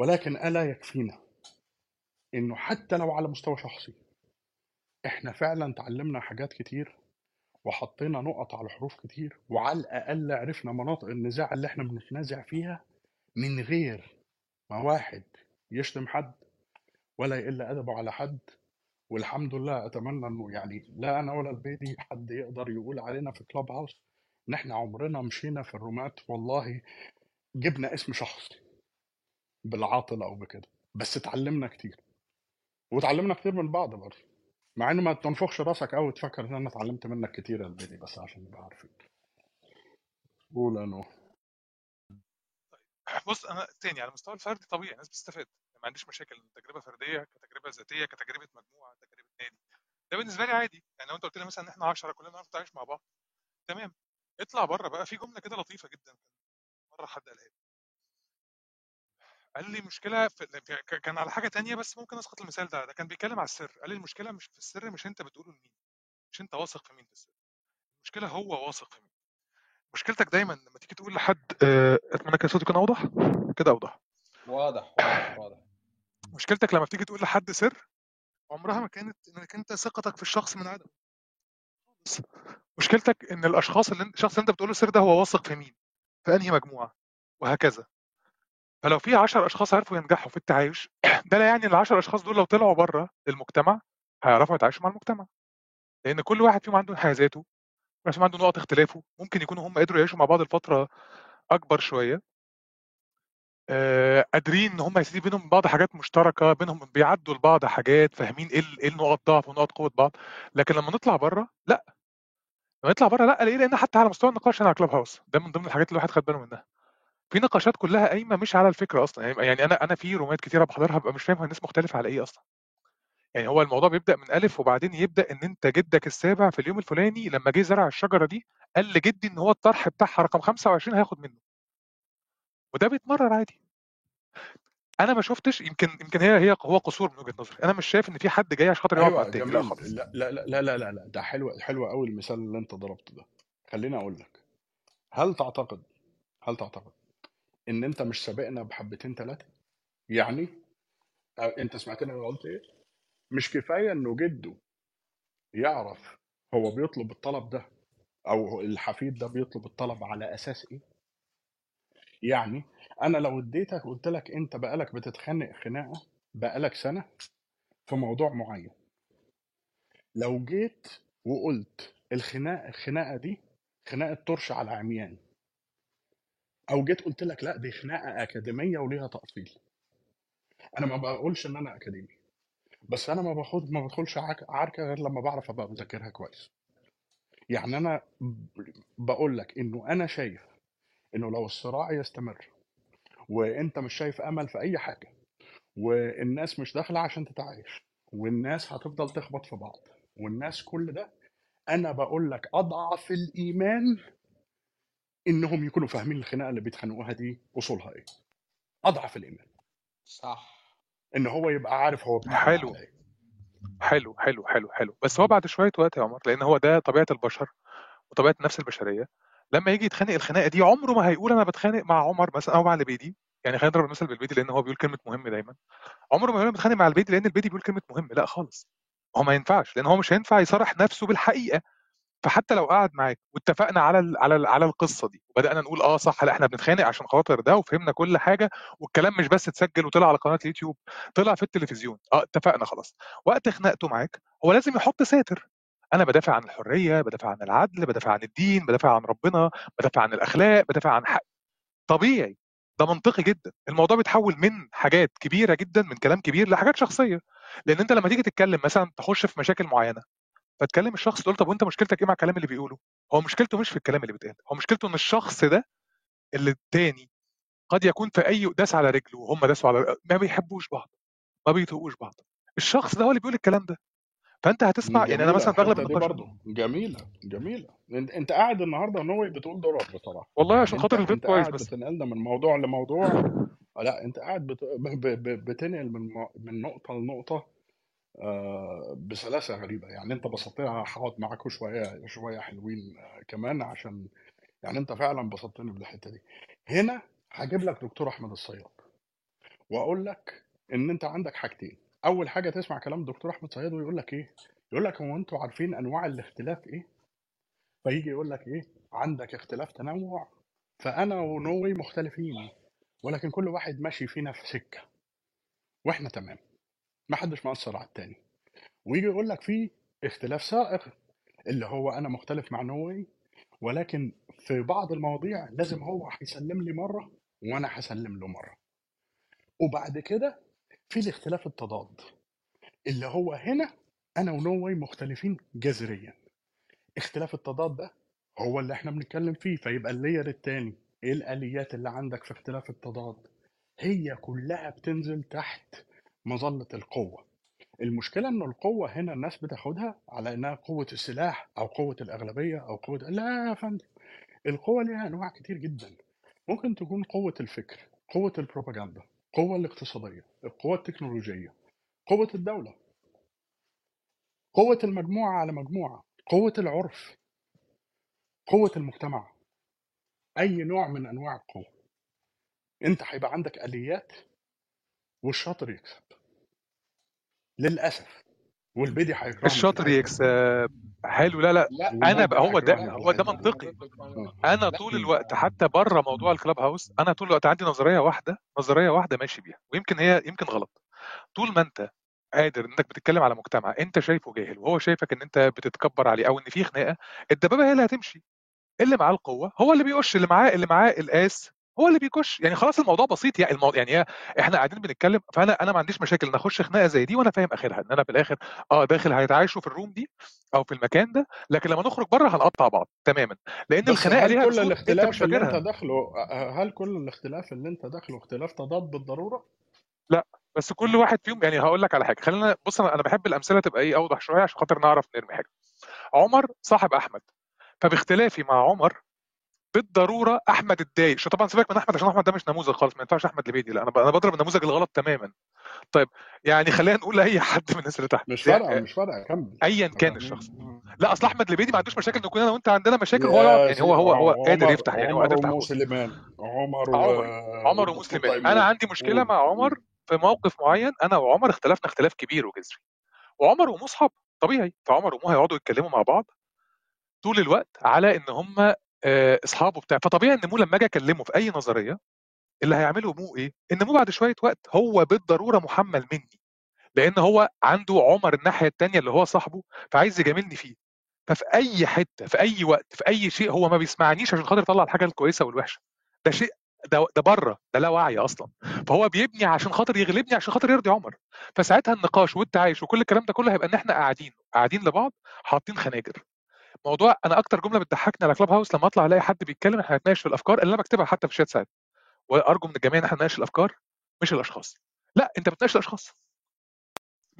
ولكن ألا يكفينا إنه حتى لو على مستوى شخصي إحنا فعلا تعلمنا حاجات كتير وحطينا نقط على حروف كتير وعلى الأقل عرفنا مناطق النزاع اللي إحنا بنتنازع فيها من غير ما واحد يشتم حد ولا يقل أدبه على حد. والحمد لله أتمنى إنه يعني لا أنا ولا البيدي حد يقدر يقول علينا في كلاب هاوس إن إحنا عمرنا مشينا في الرومات والله جبنا اسم شخص بالعاطل أو بكده. بس اتعلمنا كتير. وتعلمنا كتير من بعض برضه. مع إنه ما تنفخش راسك قوي تفكر إن أنا اتعلمت منك كتير يا بس عشان نبقى عارفين. قول يا نور بص أنا تاني على المستوى الفردي طبيعي الناس بتستفاد. ما عنديش مشاكل. تجربة فردية كتجربة ذاتية كتجربة مجموعة تجربة نادي. ده بالنسبة لي عادي. يعني لو أنت قلت لي مثلا إن إحنا 10 كلنا نعرف نتعايش مع بعض. تمام. اطلع بره بقى. في جملة كده لطيفة جدا مرة حد قالها لي. قال لي مشكلة في كان على حاجة تانية بس ممكن أسقط المثال ده ده كان بيتكلم على السر. قال لي المشكلة مش في السر مش أنت بتقوله لمين مش أنت واثق في مين في السر. المشكلة هو واثق في مين. مشكلتك دايما لما تيجي تقول لحد آه، أتمنى كده صوتي يكون أوضح؟ كده أوضح. واضح واضح واضح. مشكلتك لما بتيجي تقول لحد سر عمرها ما كانت إنك أنت ثقتك في الشخص من عدم. مشكلتك إن الأشخاص اللي الشخص اللي أنت بتقول له السر ده هو واثق في مين؟ في أنهي مجموعة؟ وهكذا. فلو في 10 أشخاص عرفوا ينجحوا في التعايش ده لا يعني ال 10 أشخاص دول لو طلعوا بره المجتمع هيعرفوا يتعايشوا مع المجتمع. لأن كل واحد فيهم عنده انحيازاته واحد عنده نقط اختلافه ممكن يكونوا هم قدروا يعيشوا مع بعض لفترة أكبر شوية. آه، قادرين إن هم يسيبوا بينهم بعض حاجات مشتركة بينهم بيعدوا لبعض حاجات فاهمين إيه إيه نقط ضعف ونقط قوة بعض. لكن لما نطلع بره لأ. لما نطلع بره لأ ليه لأن حتى على مستوى النقاش هنا على كلاب هاوس ده من ضمن الحاجات اللي الواحد خد باله منها. في نقاشات كلها قايمة مش على الفكرة أصلا يعني يعني أنا أنا في رومات كتيرة بحضرها ببقى مش فاهم الناس مختلفة على إيه أصلا. يعني هو الموضوع بيبدأ من ألف وبعدين يبدأ إن أنت جدك السابع في اليوم الفلاني لما جه زرع الشجرة دي قال لجدي إن هو الطرح بتاعها رقم 25 هياخد منه. وده بيتمرر عادي. أنا ما شفتش يمكن يمكن هي هي هو قصور من وجهة نظري. أنا مش شايف إن في حد جاي عشان خاطر يقعد مع أيوه التاني لا خالص. لا لا لا لا لا, لا. ده حلو حلو قوي المثال اللي أنت ضربته ده. خليني أقول لك هل تعتقد هل تعتقد إن أنت مش سابقنا بحبتين ثلاثة يعني أنت سمعتني أنا قلت إيه؟ مش كفاية إنه جده يعرف هو بيطلب الطلب ده أو الحفيد ده بيطلب الطلب على أساس إيه؟ يعني أنا لو اديتك قلت لك أنت بقالك بتتخانق خناقة بقالك سنة في موضوع معين. لو جيت وقلت الخناقه الخناقة دي خناقة طرش على عميان أو جيت قلت لك لأ دي خناقة أكاديمية وليها تأصيل. أنا ما بقولش إن أنا أكاديمي بس أنا ما باخد ما بدخلش عركة غير لما بعرف أبقى مذاكرها كويس. يعني أنا بقول لك إنه أنا شايف إنه لو الصراع يستمر وأنت مش شايف أمل في أي حاجة والناس مش داخلة عشان تتعايش والناس هتفضل تخبط في بعض والناس كل ده أنا بقول لك أضعف الإيمان إنهم يكونوا فاهمين الخناقة اللي بيتخانقوها دي أصولها إيه. أضعف الإيمان. صح. إن هو يبقى عارف هو حلو. إيه. حلو حلو حلو حلو. بس هو بعد شوية وقت يا عمر لأن هو ده طبيعة البشر وطبيعة النفس البشرية. لما يجي يتخانق الخناقة دي عمره ما هيقول أنا بتخانق مع عمر مثلا أو مع البيدي يعني خلينا نضرب المثل بالبيدي لأن هو بيقول كلمة مهم دايما. عمره ما يقول أنا بتخانق مع البيدي لأن البيدي بيقول كلمة مهم. لا خالص. هو ما ينفعش لأن هو مش هينفع يصارح نفسه بالحقيقة. فحتى لو قعد معاك واتفقنا على على على القصة دي وبدأنا نقول آه صح لأ إحنا بنتخانق عشان خاطر ده وفهمنا كل حاجة والكلام مش بس اتسجل وطلع على قناة اليوتيوب طلع في التلفزيون. آه اتفقنا خلاص. وقت خناقته معاك هو لازم يحط ساتر. أنا بدافع عن الحرية بدافع عن العدل بدافع عن الدين بدافع عن ربنا بدافع عن الأخلاق بدافع عن حق. طبيعي. ده منطقي جدا. الموضوع بيتحول من حاجات كبيرة جدا من كلام كبير لحاجات شخصية. لأن أنت لما تيجي تتكلم مثلا تخش في مشاكل معينة فتكلم الشخص تقول طب وانت مشكلتك إيه مع الكلام اللي بيقوله؟ هو مشكلته مش في الكلام اللي بيتقال هو مشكلته ان الشخص ده اللي التاني قد يكون في أي داس على رجله وهم داسوا على ما بيحبوش بعض ما بيطيقوش بعض. الشخص ده هو اللي بيقول الكلام ده. فأنت هتسمع يعني أنا مثلا بغلب النقاش برضو جميلة جميلة. أنت قاعد النهارده نوي بتقول ضرر بصراحة. والله عشان أنت خاطر الفيب أنت كويس بس. بتنقلنا من موضوع لموضوع. لا أنت قاعد بت... ب... ب... بتنقل من من نقطة لنقطة. بسلاسة غريبة. يعني أنت بسطتني هقعد معاكم شوية شوية حلوين آه، كمان عشان يعني أنت فعلا بسطتني بالحته دي. هنا هجيب لك دكتور أحمد الصياد وأقول لك إن أنت عندك حاجتين. أول حاجة تسمع كلام دكتور أحمد صياد ويقول لك إيه؟ يقول لك هو أنتوا عارفين أنواع الاختلاف إيه؟ فيجي يقول لك إيه؟ عندك اختلاف تنوع فأنا ونوي مختلفين ولكن كل واحد ماشي فينا في سكة وإحنا تمام. ما حدش مأثر على التاني. ويجي يقول لك في اختلاف سائغ اللي هو أنا مختلف مع نوي ولكن في بعض المواضيع لازم هو هيسلم لي مرة وأنا هسلم له مرة. وبعد كده في الاختلاف التضاد اللي هو هنا أنا ونوي مختلفين جذريا. اختلاف التضاد ده هو اللي إحنا بنتكلم فيه فيبقى اللاير التاني إيه الآليات اللي عندك في اختلاف التضاد؟ هي كلها بتنزل تحت مظلة القوة. المشكلة ان القوة هنا الناس بتاخدها على إنها قوة السلاح أو قوة الأغلبية أو قوة لا يا فندم القوة ليها أنواع كتير جدا. ممكن تكون قوة الفكر قوة البروباجندا القوة الاقتصادية القوة التكنولوجية قوة الدولة قوة المجموعة على مجموعة قوة العرف قوة المجتمع. أي نوع من أنواع القوة. أنت هيبقى عندك آليات والشاطر يكسب. للأسف. والبدي هيكرهني في الشاطر يكسب. حلو. لا لا. لا أنا بقى هو ده هو ده منطقي. آه. أنا طول الوقت حتى بره موضوع الكلاب هاوس أنا طول الوقت عندي نظرية واحدة نظرية واحدة ماشي بيها ويمكن هي يمكن غلط. طول ما أنت قادر إنك بتتكلم على مجتمع أنت شايفه جاهل وهو شايفك إن أنت بتتكبر عليه أو إن في خناقة الدبابة هي اللي هتمشي. اللي معاه القوة هو اللي بيقش اللي معاه اللي معاه القاس هو اللي بيكش يعني خلاص الموضوع بسيط. يعني الموضوع يعني إحنا قاعدين بنتكلم فأنا أنا ما عنديش مشاكل إن أخش خناقة زي دي وأنا فاهم آخرها إن أنا في الآخر آه داخل هيتعايشوا في الروم دي أو في المكان ده لكن لما نخرج بره هنقطع بعض تماما. لأن الخناقة ليها كل الاختلاف اللي أنت داخله هل كل الاختلاف اللي أنت داخله اختلاف تضاد بالضرورة؟ لا بس كل واحد فيهم يعني هقول لك على حاجة. خلينا بص أنا بحب الأمثلة تبقى إيه أوضح شوية عشان خاطر نعرف نرمي حاجة. عمر صاحب أحمد. فباختلافي مع عمر بالضرورة أحمد اتضايق شو طبعا سيبك من أحمد عشان أحمد ده مش نموذج خالص ما ينفعش أحمد لبيدي. لا أنا أنا بضرب النموذج الغلط تماما. طيب يعني خلينا نقول لأي حد من الناس اللي تحت. مش يعني فارقة مش فارقة كمل. ايا كان الشخص. لا أصل أحمد لبيدي ما عندوش مشاكل نكون أنا وأنت عندنا مشاكل يا يعني هو هو هو قادر عمر يفتح يعني هو عمر قادر يفتح. بوق ومسلمان عمر و... عمر عمر والدكتور ومسلمان أنا عندي مشكلة مع عمر في موقف معين. أنا وعمر اختلفنا اختلاف كبير وجذري. وعمر ومصحاب طبيعي. فعمر ومو هيقعدوا يتكلموا مع بعض طول الوقت على إن هم أصحابه بتاع فطبيعي إن مو لما أجي أكلمه في أي نظرية اللي هيعمله مو إيه؟ إن مو بعد شوية وقت هو بالضرورة محمل مني لأن هو عنده عمر الناحية الثانية اللي هو صاحبه فعايز يجاملني فيه. ففي أي حتة في أي وقت في أي شيء هو ما بيسمعنيش عشان خاطر يطلع الحاجة الكويسة والوحشة. ده شيء ده ده بره ده لا وعي أصلا. فهو بيبني عشان خاطر يغلبني عشان خاطر يرضي عمر. فساعتها النقاش والتعايش وكل الكلام ده كله هيبقى إن إحنا قاعدين قاعدين لبعض حاطين خناجر. موضوع أنا أكتر جملة بتضحكني على كلاب هاوس لما أطلع ألاقي حد بيتكلم إحنا هنتناقش في الأفكار اللي أنا بكتبها حتى في الشات ساعات. وأرجو من الجميع إن إحنا نناقش الأفكار مش الأشخاص. لأ أنت بتناقش الأشخاص.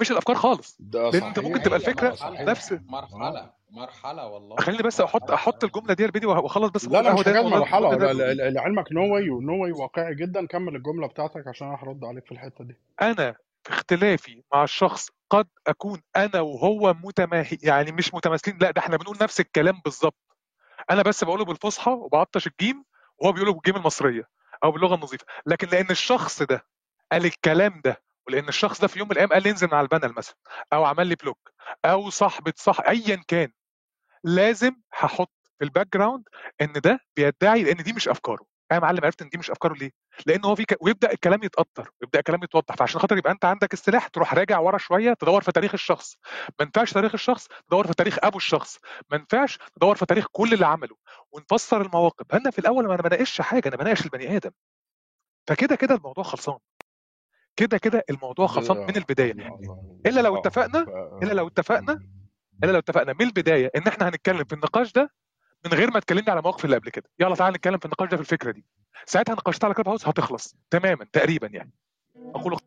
مش الأفكار خالص. ده لأن أنت ممكن تبقى الفكرة نفس مرحلة مرحلة والله. خليني بس أحط أحط الجملة دي الفيديو وأخلص بس لا لا هو ده مرحلة. الجمله ده ده ل- ل- لعلمك نووي ونووي واقعي جدا. كمل الجملة بتاعتك عشان أنا هرد عليك في الحتة دي. أنا في اختلافي مع الشخص قد أكون أنا وهو متماهي يعني مش متماثلين لا ده إحنا بنقول نفس الكلام بالظبط أنا بس بقوله بالفصحى وبعطش الجيم وهو بيقوله بالجيم المصرية أو باللغة النظيفة. لكن لأن الشخص ده قال الكلام ده ولأن الشخص ده في يوم من الأيام قال لي انزل على ال panel مثلا أو عمل لي block أو صاحبة صح ايا كان لازم هحط في ال background إن ده بيدعي لأن دي مش أفكاره. يا معلم عرفت ان دي مش افكاره ليه؟ لأن هو في ك... ويبدا الكلام يتاثر ويبدا الكلام يتوضح فعشان خاطر يبقى انت عندك السلاح تروح راجع ورا شوية تدور في تاريخ الشخص ما ينفعش تاريخ الشخص تدور في تاريخ ابو الشخص ما ينفعش تدور في تاريخ كل اللي عمله ونفسر المواقف أنا في الأول ما أنا بناقشش حاجة أنا بناقش البني آدم فكده كده الموضوع خلصان كده كده الموضوع خلصان من البدايه الا لو اتفقنا الا لو اتفقنا الا لو اتفقنا من البدايه ان إحنا هنتكلم في النقاش ده من غير ما تكلمني على مواقف اللي قبل كده. يلا تعالى نتكلم في النقاش ده في الفكرة دي. ساعتها نقاشات على كلاب هاوس هتخلص. تماما تقريبا يعني. أقول